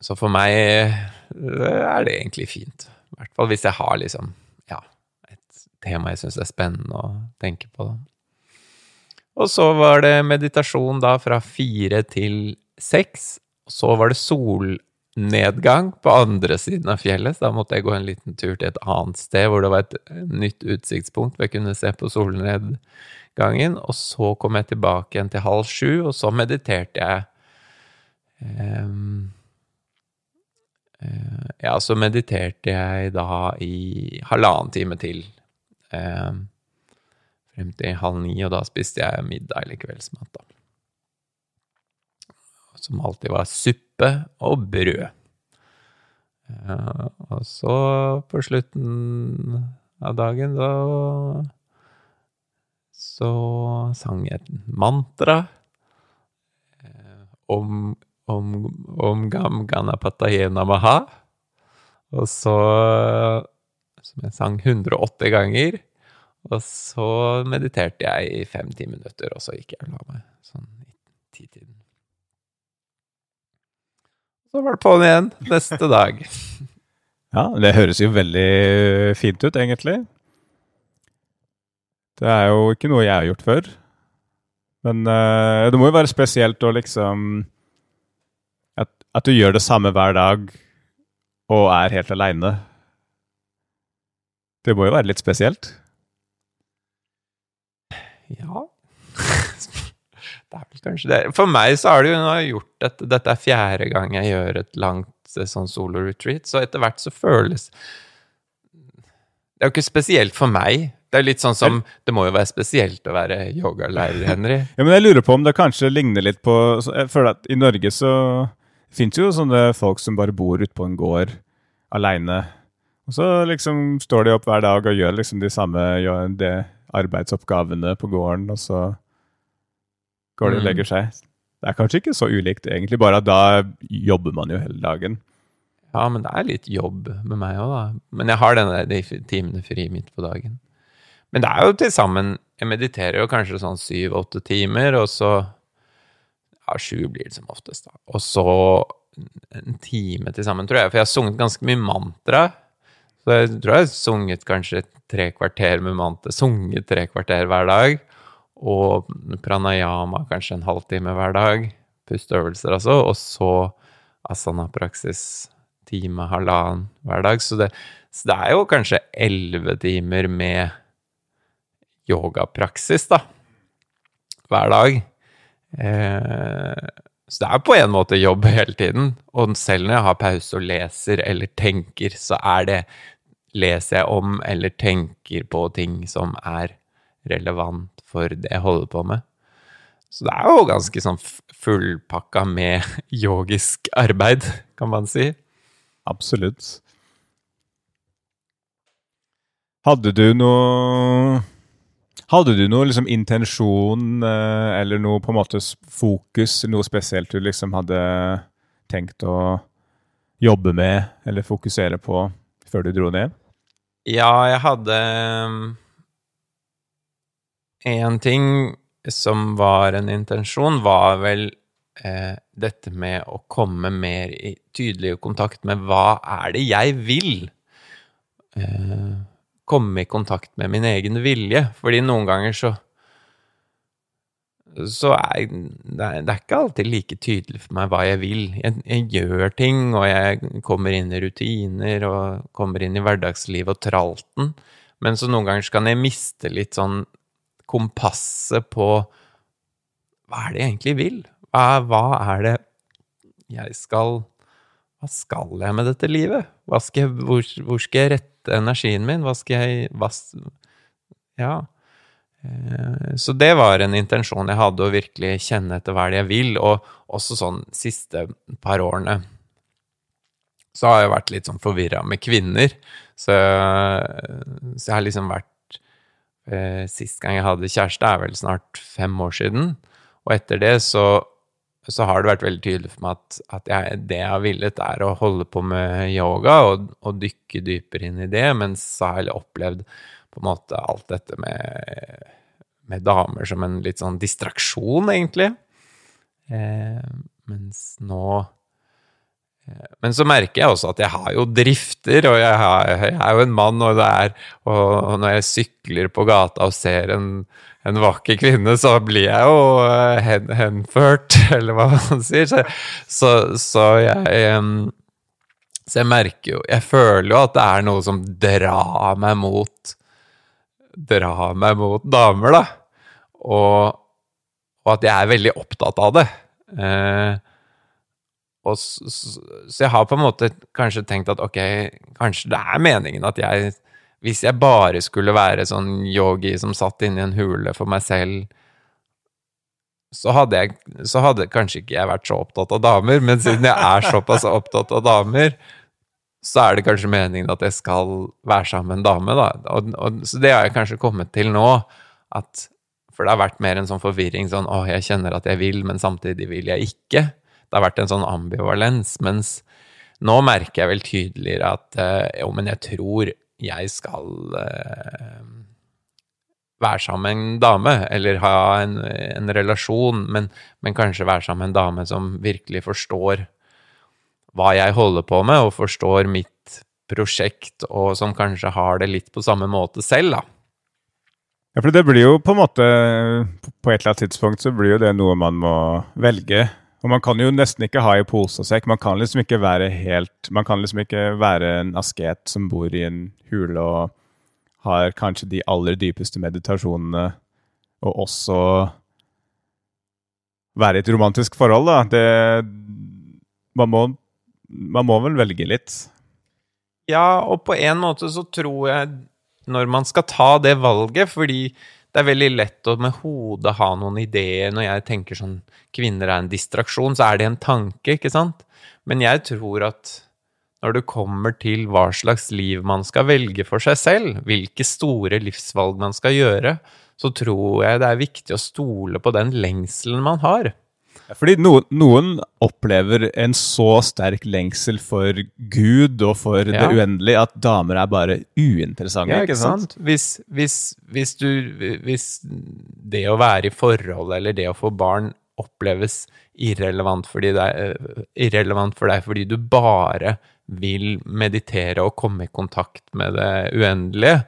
Så for meg eh, er det egentlig fint. I hvert fall hvis jeg har liksom Ja, et tema jeg syns er spennende å tenke på. Og så var det meditasjon da fra fire til seks. Så var det solnedgang på andre siden av fjellet, så da måtte jeg gå en liten tur til et annet sted hvor det var et nytt utsiktspunkt hvor jeg kunne se på solnedgangen. Og så kom jeg tilbake igjen til halv sju, og så mediterte jeg. Um, eh, ja, så mediterte jeg da i halvannen time til. Um, frem til halv ni, og da spiste jeg middag eller kveldsmat, da. Som alltid var suppe og brød. Eh, og så, på slutten av dagen, da Så sang jeg et mantra. Eh, om, om, om Gam Ganapatayena Maha. Og så Som jeg sang 108 ganger. Og så mediterte jeg i fem-ti minutter, og så gikk jeg og la meg. Sånn i titiden. Så var det på'n igjen neste dag. <laughs>
Ja, det høres jo veldig fint ut, egentlig. Det er jo ikke noe jeg har gjort før. Men uh, det må jo være spesielt å liksom at, at, du gjør det samme hver dag og er helt aleine. Det må jo være litt spesielt?
Ja Det er vel kanskje det. For meg så har det jo nå gjort dette Dette er fjerde gang jeg gjør et langt eh, sånn solo-retreat, så etter hvert så føles Det er jo ikke spesielt for meg. Det er litt sånn som Det må jo være spesielt å være yogalærer, Henry. <laughs>
ja, men jeg lurer på om det kanskje ligner litt på Jeg føler at i Norge så fins jo sånne folk som bare bor ute på en gård aleine. Og så liksom står de opp hver dag og gjør liksom de samme de arbeidsoppgavene på gården, og så går de og legger seg. Det er kanskje ikke så ulikt, egentlig, bare at da jobber man jo hele dagen.
Ja, men det er litt jobb med meg òg, da. Men jeg har denne, de timene fri midt på dagen. Men det er jo til sammen Jeg mediterer jo kanskje sånn syv-åtte timer, og så Ja, sju blir det som oftest, da. Og så en time til sammen, tror jeg. For jeg har sunget ganske mye mantra. Så jeg tror jeg har sunget kanskje tre kvarter med mantra. Sunget tre kvarter hver dag. Og pranayama kanskje en halvtime hver dag. Pusteøvelser, altså. Og så asana-praksis time, halvannen hver dag. Så det, så det er jo kanskje elleve timer med yogapraksis, da. Hver dag. Eh, så det er på en måte jobb hele tiden. Og selv når jeg har pause og leser eller tenker, så er det Leser jeg om eller tenker på ting som er relevant for det jeg holder på med. Så det er jo ganske sånn fullpakka med <laughs> yogisk arbeid, kan man si.
Absolutt. Hadde du noe hadde du noe liksom, intensjon eh, eller noe på en måte fokus, noe spesielt du liksom hadde tenkt å jobbe med eller fokusere på før du dro ned?
Ja, jeg hadde En ting som var en intensjon, var vel eh, dette med å komme mer i tydelig kontakt med hva er det jeg vil? Eh, komme i kontakt med min egen vilje. Fordi noen ganger så så er det, er, ikke alltid like tydelig for meg hva jeg vil. Jeg, jeg, gjør ting, og jeg kommer inn i rutiner og kommer inn i hverdagslivet og tralten. Men så noen ganger så kan jeg miste litt sånn kompasset på hva er det jeg egentlig vil? Hva, er det jeg skal Hva skal jeg med dette livet? Skal hvor, hvor skal jeg rette energien min? Hva skal jeg hva, Ja. Eh, så det var en intensjon jeg hadde, å virkelig kjenne etter hva det jeg vil. Og også sånn siste par årene så har jeg vært litt sånn forvirra med kvinner. Så, så, jeg har liksom vært eh, Sist gang jeg hadde kjæreste, er vel snart fem år siden. Og etter det så så har det vært veldig tydelig for meg at, at jeg, det jeg har villet, er å holde på med yoga og, og dykke dypere inn i det, mens så har jeg opplevd på en måte alt dette med, med damer som en litt sånn distraksjon, egentlig. Eh, mens nå men så merker jeg også at jeg har jo drifter, og jeg, har, jeg er jo en mann, og, er, og når jeg sykler på gata og ser en, en vakker kvinne, så blir jeg jo eh, hen, henført, <laughs> eller hva man sier. Så, så, så jeg Så jeg merker jo Jeg føler jo at det er noe som drar meg mot Drar meg mot damer, da. Og, og at jeg er veldig opptatt av det. Eh, og så, jeg har på en måte kanskje tenkt at ok, kanskje det er meningen at jeg hvis jeg bare skulle være sånn yogi som satt inni en hule for meg selv, så hadde, jeg, så hadde kanskje ikke jeg vært så opptatt av damer, men siden jeg er såpass <laughs> opptatt av damer, så er det kanskje meningen at jeg skal være sammen med en dame, da. Og, og, så det har jeg kanskje kommet til nå, at For det har vært mer en sånn forvirring, sånn åh, jeg kjenner at jeg vil, men samtidig vil jeg ikke. Det har vært en sånn ambivalens. Mens nå merker jeg vel tydeligere at eh, jo, men jeg tror jeg skal eh, være sammen med en dame, eller ha en, en relasjon, men, men, kanskje være sammen med en dame som virkelig forstår hva jeg holder på med, og forstår mitt prosjekt, og som kanskje har det litt på samme måte selv, da.
Ja, for det blir jo på en måte På et eller annet tidspunkt så blir jo det noe man må velge. Og man kan jo nesten ikke ha i pose og sekk. Man kan liksom ikke være helt Man kan liksom ikke være en asket som bor i en hule og har kanskje de aller dypeste meditasjonene, og også være i et romantisk forhold, da. Det man må, man må vel velge litt.
Ja, og på en måte så tror jeg når man skal ta det valget, fordi det er veldig lett å med hodet ha noen ideer. Når jeg tenker sånn kvinner er en distraksjon, så er det en tanke, ikke sant? Men jeg tror at når det kommer til hva slags liv man skal velge for seg selv, hvilke store livsvalg man skal gjøre, så tror jeg det er viktig å stole på den lengselen man har.
Fordi noen, noen opplever en så sterk lengsel for Gud og for ja. det uendelige at damer er bare uinteressante.
Ja, ikke sant? Hvis, hvis, hvis, du, hvis det å være i forhold eller det å få barn oppleves irrelevant, er, irrelevant for deg fordi du bare vil meditere og komme i kontakt med det uendelige,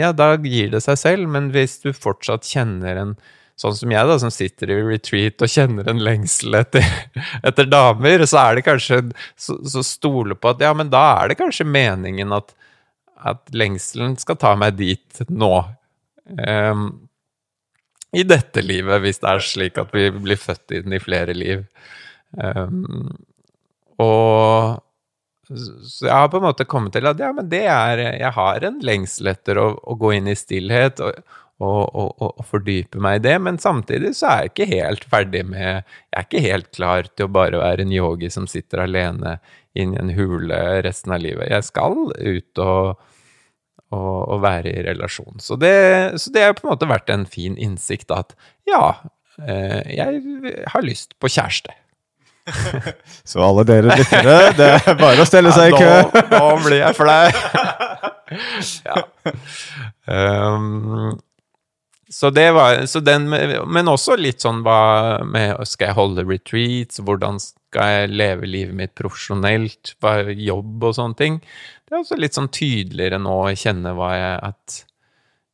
ja, da gir det seg selv. Men hvis du fortsatt kjenner en Sånn som jeg, da, som sitter i retreat og kjenner en lengsel etter, <laughs> etter damer, så er det kanskje Så, så stole på at ja, men da er det kanskje meningen at, at lengselen skal ta meg dit nå. Um, I dette livet, hvis det er slik at vi blir født inn i flere liv. Um, og så jeg har på en måte kommet til at ja, men det er Jeg har en lengsel etter å, å gå inn i stillhet og, og, og, og, fordype meg i det, men samtidig så er jeg ikke helt ferdig med Jeg er ikke helt klar til å bare være en yogi som sitter alene inni en hule resten av livet. Jeg skal ut og, og være i relasjon. Så det, så det har på en måte vært en fin innsikt at ja, eh, jeg har lyst på kjæreste. <laughs>
Så alle dere lyttere, det er bare å stelle seg i kø.
Nå, nå blir jeg flau. <laughs> ja. Um, så det var så den, Men også litt sånn hva med Skal jeg holde retreats? Hvordan skal jeg leve livet mitt profesjonelt? Hva, jobb og sånne ting. Det er også litt sånn tydeligere nå å kjenne hva jeg At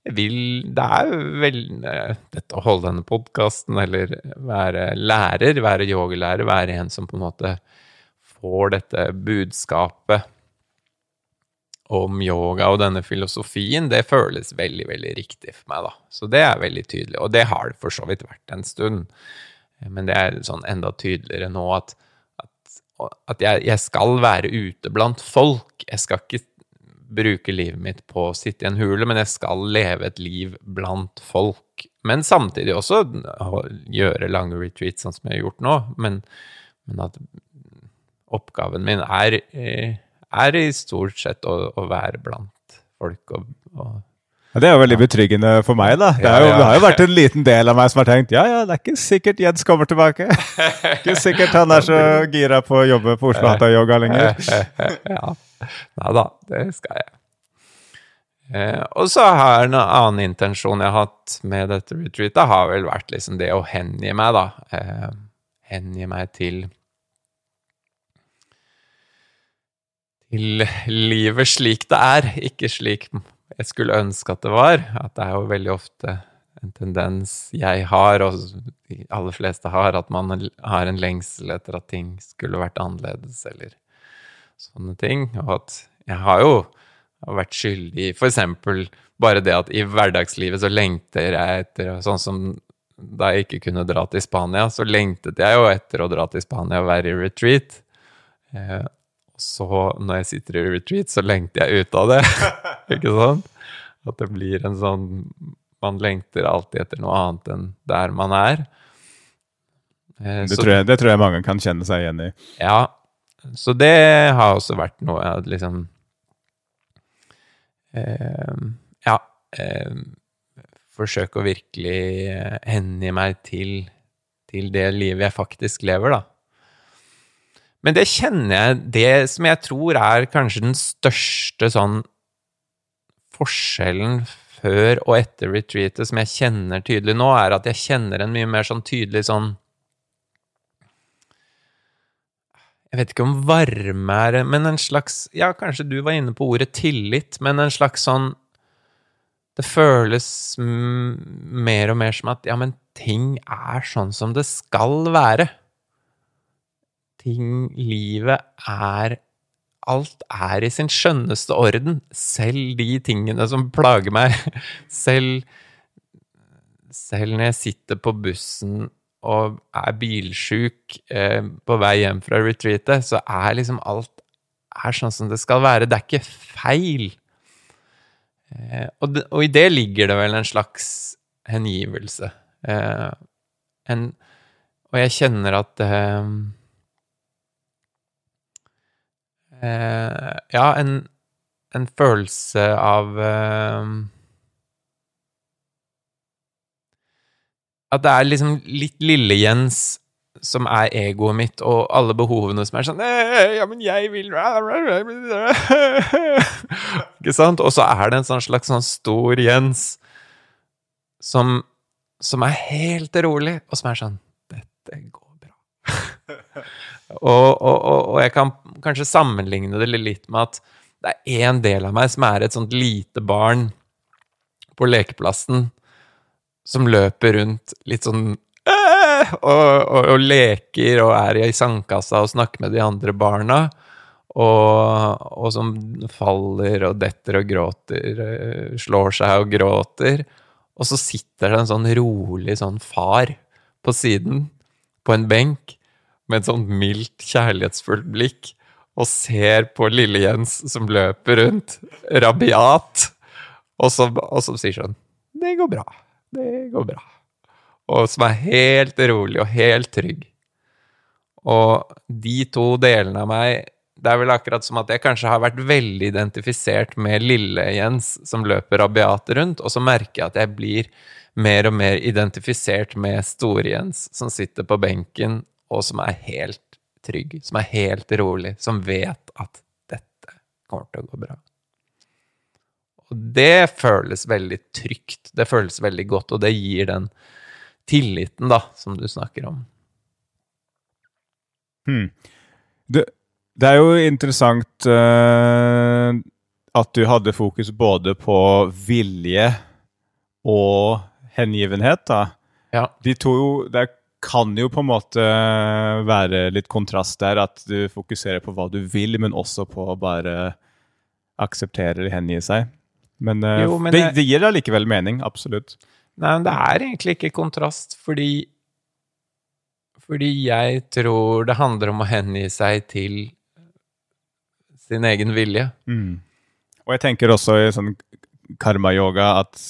jeg vil Det er vel eh, dette å holde denne podkasten, eller være lærer, være yogalærer, være en som på en måte får dette budskapet om yoga og denne filosofien, det føles veldig, veldig riktig for meg, da. Så det er veldig tydelig, og det har det for så vidt vært en stund. Men det er sånn enda tydeligere nå at, at, at jeg, jeg, skal være ute blant folk. Jeg skal ikke bruke livet mitt på å sitte i en hule, men jeg skal leve et liv blant folk. Men samtidig også gjøre lange retreats, sånn som jeg har gjort nå. Men, men at oppgaven min er, eh, er i stort sett å, å være blant folk og, og
det er jo veldig betryggende for meg. da. Det, jo, det, har jo vært en liten del av meg som har tenkt ja, ja, det er ikke sikkert Jens kommer tilbake. <laughs> ikke sikkert han er så gira på å jobbe på Oslo Hatta Yoga lenger. <laughs>
ja. Nei da, det skal jeg. Eh, og så har en annen intensjon jeg har hatt med dette retreatet, har vel vært liksom det å hengi meg, da. Eh, hengi meg til Livet slik det er, ikke slik jeg skulle ønske at det var. At det er jo veldig ofte en tendens jeg har, og de aller fleste har, at man har en lengsel etter at ting skulle vært annerledes, eller sånne ting. Og at jeg har jo vært skyldig For eksempel bare det at i hverdagslivet så lengter jeg etter Sånn som da jeg ikke kunne dra til Spania, så lengtet jeg jo etter å dra til Spania og være i retreat. Eh, så når jeg sitter i retreat, så lengter jeg ut av det. <laughs> ikke sant? At det blir en sånn Man lengter alltid etter noe annet enn der man er.
Eh, det, tror jeg, det tror jeg mange kan kjenne seg igjen i.
Ja, så det har også vært noe jeg liksom eh, Ja. Eh, forsøke å virkelig hengi meg til, til det livet jeg faktisk lever, da. Men det kjenner jeg Det som jeg tror er kanskje den største sånn forskjellen før og etter retreatet, som jeg kjenner tydelig nå, er at jeg kjenner en mye mer sånn tydelig sånn Jeg vet ikke om varme er Men en slags Ja, kanskje du var inne på ordet tillit, men en slags sånn Det føles mer og mer som at ja, men ting er sånn som det skal være. Ting Livet er Alt er i sin skjønneste orden. Selv de tingene som plager meg. <laughs> Selv Selv når jeg sitter på bussen og er bilsjuk eh, på vei hjem fra retreatet, så er liksom alt er sånn som det skal være. Det er ikke feil. Eh, og, det, og, i det ligger det vel en slags hengivelse. Eh, en, og jeg kjenner at eh, eh, Ja, en, en, følelse av eh, At det er liksom litt Lille-Jens som er egoet mitt, og alle behovene som er sånn Ja, men jeg vil <laughs> Ikke sant? Og så er det en sånn slags sånn stor Jens som, som er helt rolig, og som er sånn Dette går bra. <laughs> og, og, og, og, jeg kan kanskje sammenligne det litt med at det er en del av meg som er et sånt lite barn på lekeplassen som løper rundt litt sånn og, og, og, leker og er i sandkassa og snakker med de andre barna. Og, og, som faller og detter og gråter, eh, slår seg og gråter. Og så sitter det en sånn rolig sånn far på siden, på en benk, med et sånt mildt, kjærlighetsfullt blikk, og ser på lille Jens som løper rundt, rabiat, og som, og som sier sånn Det går bra. Det går bra. Og som er helt rolig og helt trygg. Og de to delene av meg Det er vel akkurat som at jeg kanskje har vært veldig identifisert med Lille-Jens som løper rabiat rundt, og så merker jeg at jeg blir mer og mer identifisert med Store-Jens som sitter på benken, og som er helt trygg, som er helt rolig, som vet at dette kommer til å gå bra. Og det føles veldig trygt. Det føles veldig godt, og det gir den tilliten, da, som du snakker om.
Hmm. Det, det, er jo interessant uh, at du hadde fokus både på vilje og hengivenhet, da.
Ja.
De to Det kan jo på en måte være litt kontrast der, at du fokuserer på hva du vil, men også på å bare akseptere eller hengi seg. Men, uh, jo, men det, det, gir allikevel mening. Absolutt.
Nei, men det er egentlig ikke kontrast, fordi Fordi jeg tror det handler om å hengi seg til sin egen vilje.
Mm. Og jeg tenker også i sånn karma-yoga at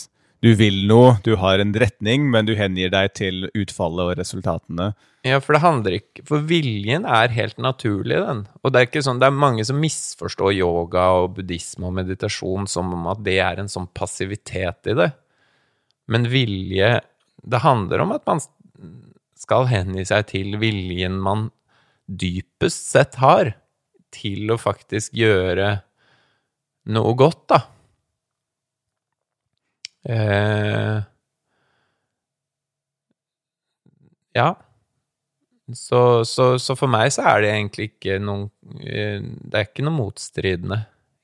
du vil noe, du har en retning, men du hengir deg til utfallet og resultatene.
Ja, for det handler ikke For viljen er helt naturlig, den. Og det er ikke sånn Det er mange som misforstår yoga og buddhisme og meditasjon som om at det er en sånn passivitet i det. Men vilje Det handler om at man skal hengi seg til viljen man dypest sett har, til å faktisk gjøre noe godt, da. Eh, ja. Så, så, så, for meg så er det egentlig ikke noen eh, Det er ikke noe motstridende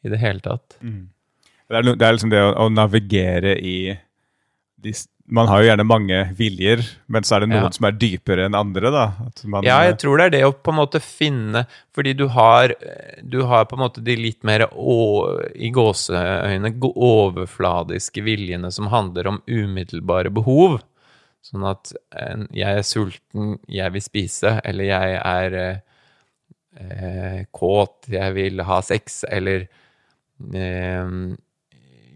i det hele tatt. Mm.
Det, er, det, er, liksom det å, å navigere i de, Man har jo gjerne mange viljer, men så er det noen ja. som er dypere enn andre, da.
Man, ja, jeg tror det er det å på en måte finne Fordi du har, du har på en måte de litt mer å, i gåseøyne overfladiske viljene som handler om umiddelbare behov. Sånn at jeg er sulten, jeg vil spise, eller jeg er eh, kåt, jeg vil ha sex, eller eh,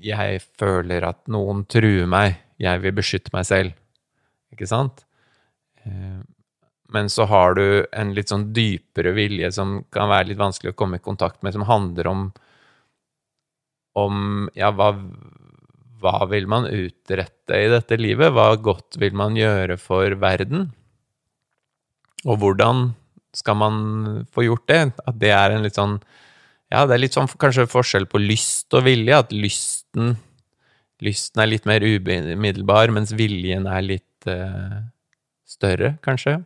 jeg føler at noen truer meg, jeg vil beskytte meg selv. Ikke sant? Eh, men så har du en litt sånn dypere vilje som kan være litt vanskelig å komme i kontakt med, som handler om om ja, hva hva vil man utrette i dette livet? Hva godt vil man gjøre for verden? Og hvordan skal man få gjort det? At det er en litt sånn Ja, det er litt sånn kanskje forskjell på lyst og vilje. At lysten Lysten er litt mer umiddelbar, mens viljen er litt uh, større, kanskje.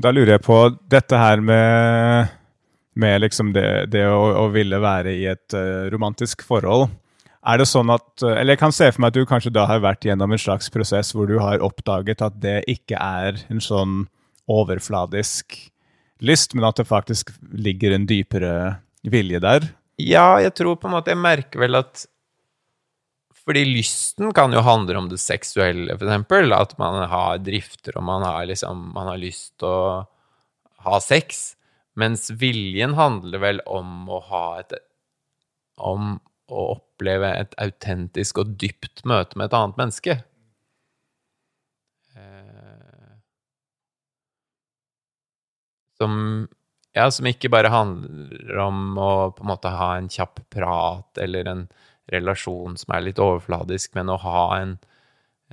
Da lurer jeg på dette her med, med liksom det, det å, å, ville være i et uh, romantisk forhold. Er det sånn at, eller Jeg kan se for meg at du kanskje da har vært gjennom en slags prosess hvor du har oppdaget at det ikke er en sånn overfladisk lyst, men at det faktisk ligger en dypere vilje der?
Ja, jeg tror på en måte Jeg merker vel at Fordi lysten kan jo handle om det seksuelle, for eksempel. At man har drifter, og man har liksom Man har lyst til å ha sex. Mens viljen handler vel om å ha et Om å oppleve et autentisk og dypt møte med et annet menneske. Eh, som ja, som ikke bare handler om å på en måte ha en kjapp prat eller en relasjon som er litt overfladisk, men å ha en,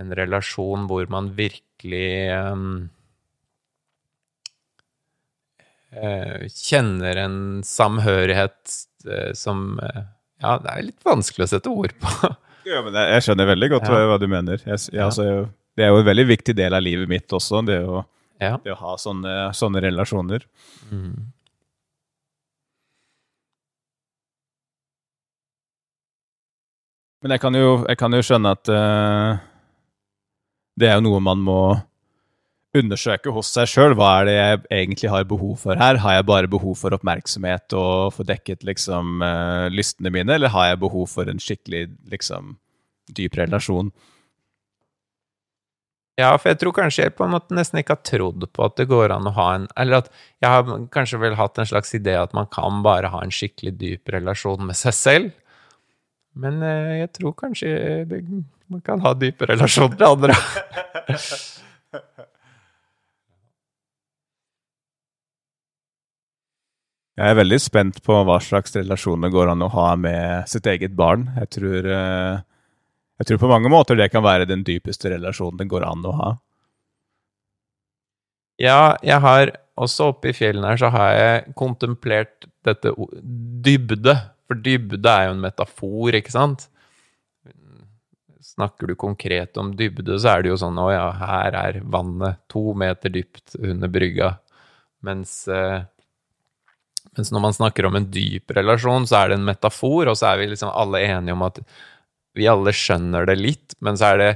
en relasjon hvor man virkelig um, uh, kjenner en samhørighet uh, som uh, ja, det er litt vanskelig å sette ord på. <laughs>
ja, men jeg, jeg skjønner veldig godt ja. hva du mener. Jeg, jeg, altså, det er jo en veldig viktig del av livet mitt også, det å, ja. det å ha sånne, sånne relasjoner. Mm. Men jeg kan jo, jeg kan jo skjønne at uh, det er jo noe man må undersøke hos seg sjøl. Hva er det jeg egentlig har behov for her? Har jeg bare behov for oppmerksomhet og få dekket liksom uh, lystene mine, eller har jeg behov for en skikkelig liksom dyp relasjon?
Ja, for jeg tror kanskje jeg på en måte nesten ikke har trodd på at det går an å ha en Eller at jeg har kanskje vel hatt en slags idé at man kan bare ha en skikkelig dyp relasjon med seg selv. Men uh, jeg tror kanskje det, man kan ha dype relasjoner til andre. <laughs>
Jeg er veldig spent på hva slags relasjoner det går an å ha med sitt eget barn. Jeg tror, eh, jeg tror på mange måter det kan være den dypeste relasjonen det går an å ha.
Ja, jeg har også oppe i fjellene her så har jeg kontemplert dette dybde. For dybde er jo en metafor, ikke sant? Snakker du konkret om dybde, så er det jo sånn å ja, her er vannet to meter dypt under brygga. Mens eh, mens når man snakker om en dyp relasjon, så er det en metafor, og så er vi liksom alle enige om at vi alle skjønner det litt, men så er det,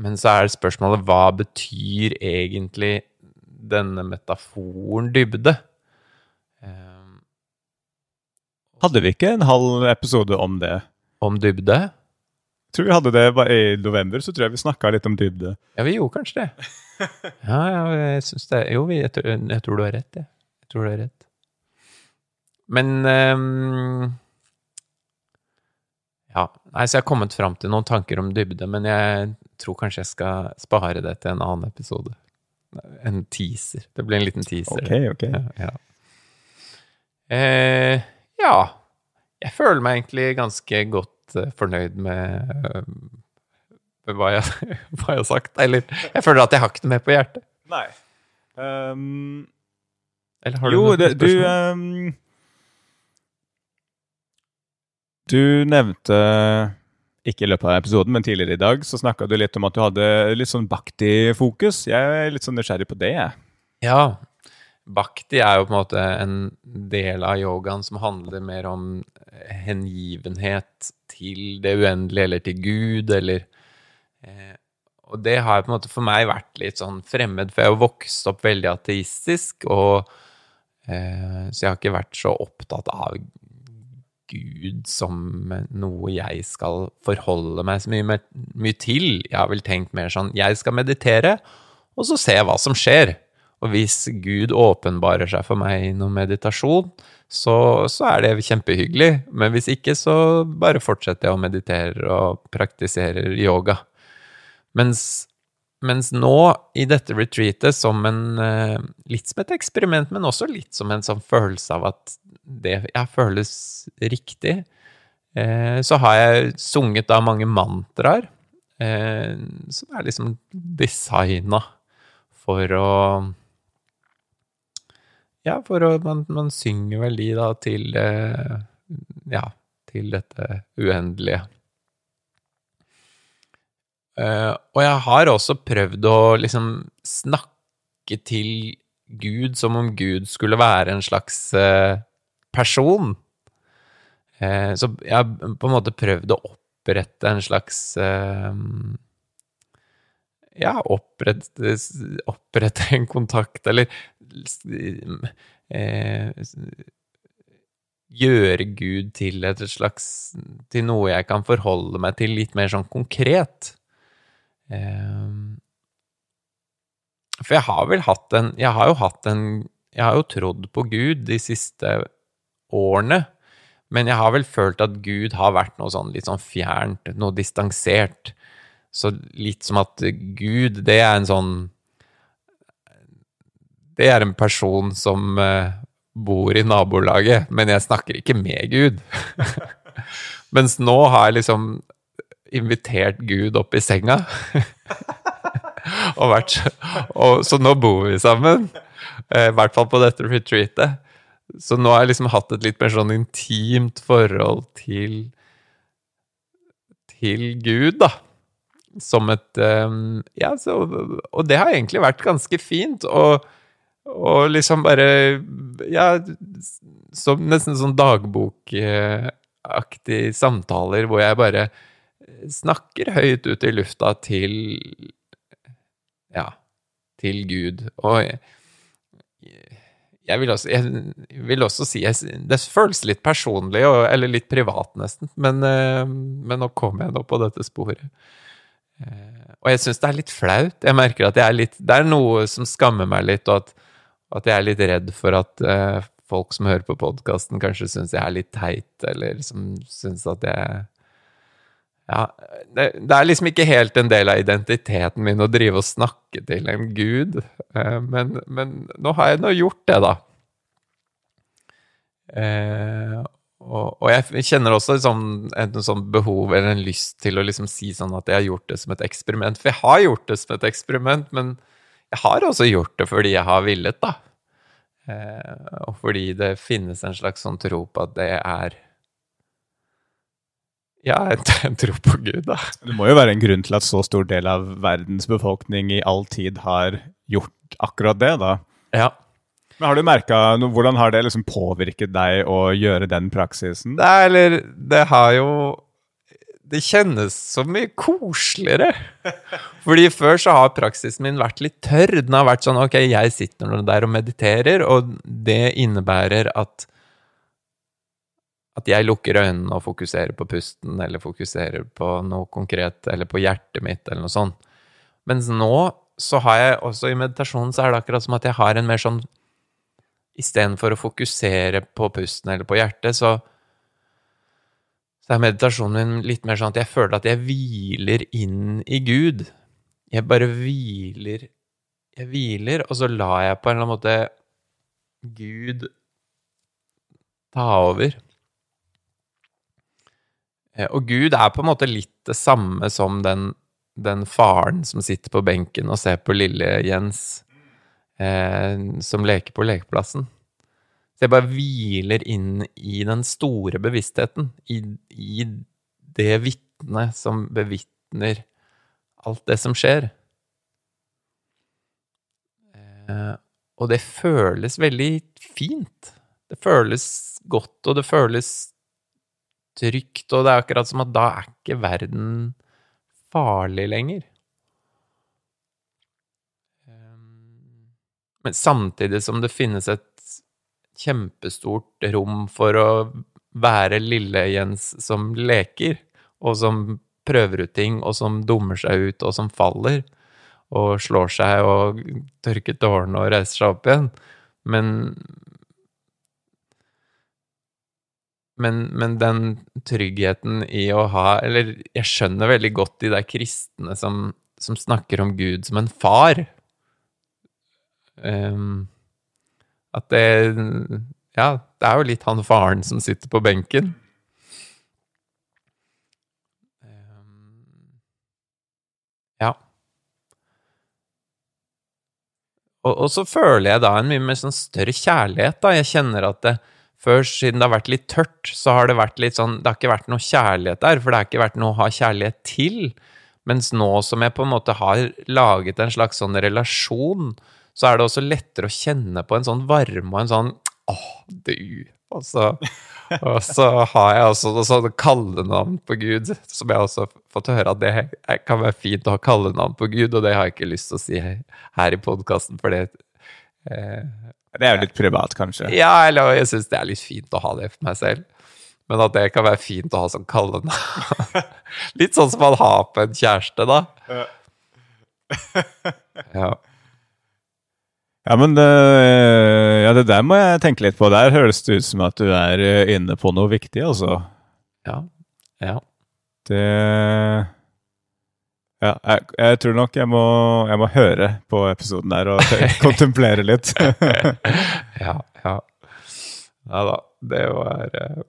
men så er spørsmålet hva betyr egentlig denne metaforen dybde? Um,
hadde vi ikke en halv episode om det?
Om dybde?
Jeg tror vi hadde det i november, så tror jeg vi snakka litt om dybde.
Ja, vi gjorde kanskje det. <laughs> Ja, ja jeg syns det Jo, jeg tror, jeg tror du har rett, jeg. Jeg tror du har rett. Men um, Ja. Nei, så jeg har kommet fram til noen tanker om dybde, men jeg tror kanskje jeg skal spare det til en annen episode. En teaser. Det blir en liten teaser.
Ok, ok.
Ja. Ja. Eh, ja. Jeg føler meg egentlig ganske godt uh, fornøyd med, uh, med hva, jeg, <laughs> hva, jeg, har sagt. Eller jeg føler at jeg har ikke det mer på hjertet.
Nei. Um,
Eller har du
jo, noen spørsmål? Du um Du nevnte, ikke i løpet av episoden, men tidligere i dag, så snakka du litt om at du hadde litt sånn Bhakti-fokus. Jeg er litt sånn nysgjerrig på det, jeg.
Ja. Bhakti er jo på en måte en del av yogaen som handler mer om hengivenhet til det uendelige, eller til Gud, eller eh, Og det har på en måte for meg vært litt sånn fremmed, for jeg har vokst opp veldig ateistisk, og eh, så jeg har ikke vært så opptatt av Gud som noe jeg skal forholde meg så mye, mye, til. Jeg har vel tenkt mer sånn jeg skal meditere, og så se hva som skjer. Og hvis Gud åpenbarer seg for meg i noen meditasjon, så, så, er det kjempehyggelig. Men hvis ikke, så bare fortsetter jeg å meditere og praktisere yoga. Mens, mens nå, i dette retreatet, som en, eh, litt som et eksperiment, men også litt som en sånn følelse av at det ja, føles riktig. Eh, så har jeg sunget da mange mantraer eh, som er liksom designa for å Ja, for man, man synger vel de da til eh, Ja, til dette uendelige. Eh, og jeg har også prøvd å liksom snakke til Gud som om Gud skulle være en slags eh, person. Så jeg har på en måte prøvd å opprette en slags Ja, opprette, opprette en kontakt, eller eh, Gjøre Gud til et slags Til noe jeg kan forholde meg til litt mer sånn konkret. Eh, for jeg har vel hatt en Jeg har jo hatt en Jeg har jo trodd på Gud de siste årene. Men jeg har vel følt at Gud har vært noe sånn litt sånn fjernt, noe distansert. Så litt som at Gud, det er en sånn Det er en person som uh, bor i nabolaget, men jeg snakker ikke med Gud. <laughs> Mens nå har jeg liksom invitert Gud opp i senga. <laughs> og vært, og, så nå bor vi sammen. Eh, I hvert fall på dette retreatet. Så nå har jeg liksom hatt et litt mer sånn intimt forhold til til Gud, da. Som et um, Ja, så, og det har egentlig vært ganske fint. Og, og liksom bare Ja, som nesten sånn dagbokaktige samtaler hvor jeg bare snakker høyt ut i lufta til Ja, til Gud. Og jeg, jeg vil, også, jeg vil også, si jeg, Det føles litt personlig, og, eller litt privat, nesten. Men, uh, men nå kommer jeg nå på dette sporet. Uh, og jeg syns det er litt flaut. Jeg merker at jeg er litt Det er noe som skammer meg litt, og at, at jeg er litt redd for at uh, folk som hører på podkasten, kanskje syns jeg er litt teit, eller som syns at jeg ja, det, det, er liksom ikke helt en del av identiteten min å drive og snakke til en gud, eh, men, men nå har jeg nå gjort det, da. Eh, og, jeg kjenner også sånn, en sånn behov eller en lyst til å liksom si sånn at jeg har gjort det som et eksperiment. For jeg har gjort det som et eksperiment, men jeg har også gjort det fordi jeg har villet, da. Eh, og fordi det finnes en slags sånn tro på at det er ja, <laughs> en tro på Gud, da.
Det må jo være en grunn til at så stor del av verdens befolkning i all tid har gjort akkurat det, da.
Ja.
Men har du merka Hvordan har det liksom påvirket deg å gjøre den praksisen?
Det, eller, det har jo Det kjennes så mye koseligere. Fordi før så har praksisen min vært litt tørr. Den har vært sånn ok, jeg sitter der og mediterer, og det innebærer at at jeg lukker øynene og fokuserer på pusten, eller fokuserer på noe konkret, eller på hjertet mitt, eller noe sånt. Mens nå så har jeg også i meditasjonen så er det akkurat som at jeg har en mer sånn Istedenfor å fokusere på pusten eller på hjertet, så, så er meditasjonen min litt mer sånn at jeg føler at jeg hviler inn i Gud. Jeg bare hviler Jeg hviler, og så lar jeg på en eller annen måte Gud ta over. Eh, og Gud er på en måte litt det samme som den, den faren som sitter på benken og ser på lille Jens eh, som leker på lekeplassen. Så jeg bare hviler inn i den store bevisstheten, i, i det vitnet som bevitner alt det som skjer. Eh, og det føles veldig fint. Det føles godt, og det føles trygt, og det er akkurat som at da er ikke verden farlig lenger. Men samtidig som det finnes et kjempestort rom for å være lille Jens som leker, og som prøver ut ting, og som dummer seg ut, og som faller, og slår seg og tørker tårene og reiser seg opp igjen. Men, Men, men, den tryggheten i å ha Eller jeg skjønner veldig godt de der kristne som, som snakker om Gud som en far. Um, at det Ja, det er jo litt han faren som sitter på benken. Ehm, ja. Og, og så føler jeg da en mye mer sånn større kjærlighet, da. Jeg kjenner at det, før, siden det har vært litt tørt, så har det vært litt sånn Det har ikke vært noe kjærlighet der, for det har ikke vært noe å ha kjærlighet til. Mens nå som jeg på en måte har laget en slags sånn relasjon, så er det også lettere å kjenne på en sånn varme og en sånn åh, du. Og så, og så har jeg også noe sånn kallenavn på Gud, som jeg også har fått høre at det kan være fint å ha kallenavn på Gud, og det har jeg ikke lyst til å si her i podkasten, for det
eh, Det er jo litt privat, kanskje?
Ja, eller jeg syns det er litt fint å ha det for meg selv men at det kan være fint å ha som kallenavn. <laughs> Litt sånn som man har på en kjæreste, da.
Ja. Ja, men det, eh, ja, det der må jeg tenke litt på. Der høres det ut som at du er eh, inne på noe viktig, altså.
Ja. Ja.
Det Ja, jeg, jeg tror nok jeg må, jeg må, høre på episoden der og <laughs> kontemplere litt. <laughs>
ja, ja. Ja da. Det var eh,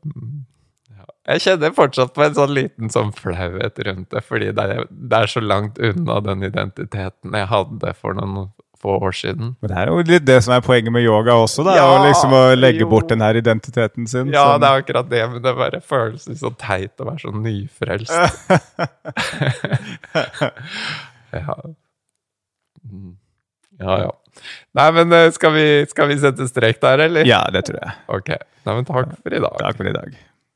ja. Jeg kjenner fortsatt på en sånn liten sånn flauhet rundt det, fordi det er, det er så langt unna den identiteten jeg hadde for noen få år siden.
Men det er jo litt det som er poenget med yoga også, da. Ja, å liksom å legge jo. bort den her identiteten sin.
Ja, sånn. det er akkurat det, men det bare føles så sånn teit å være så nyfrelst. <laughs> ja. Mm. ja, ja. Nei, men eh, skal vi, skal vi, sette strek der, eller?
Ja, det tror jeg.
Ok. Nei, men takk for i dag.
Takk for i dag.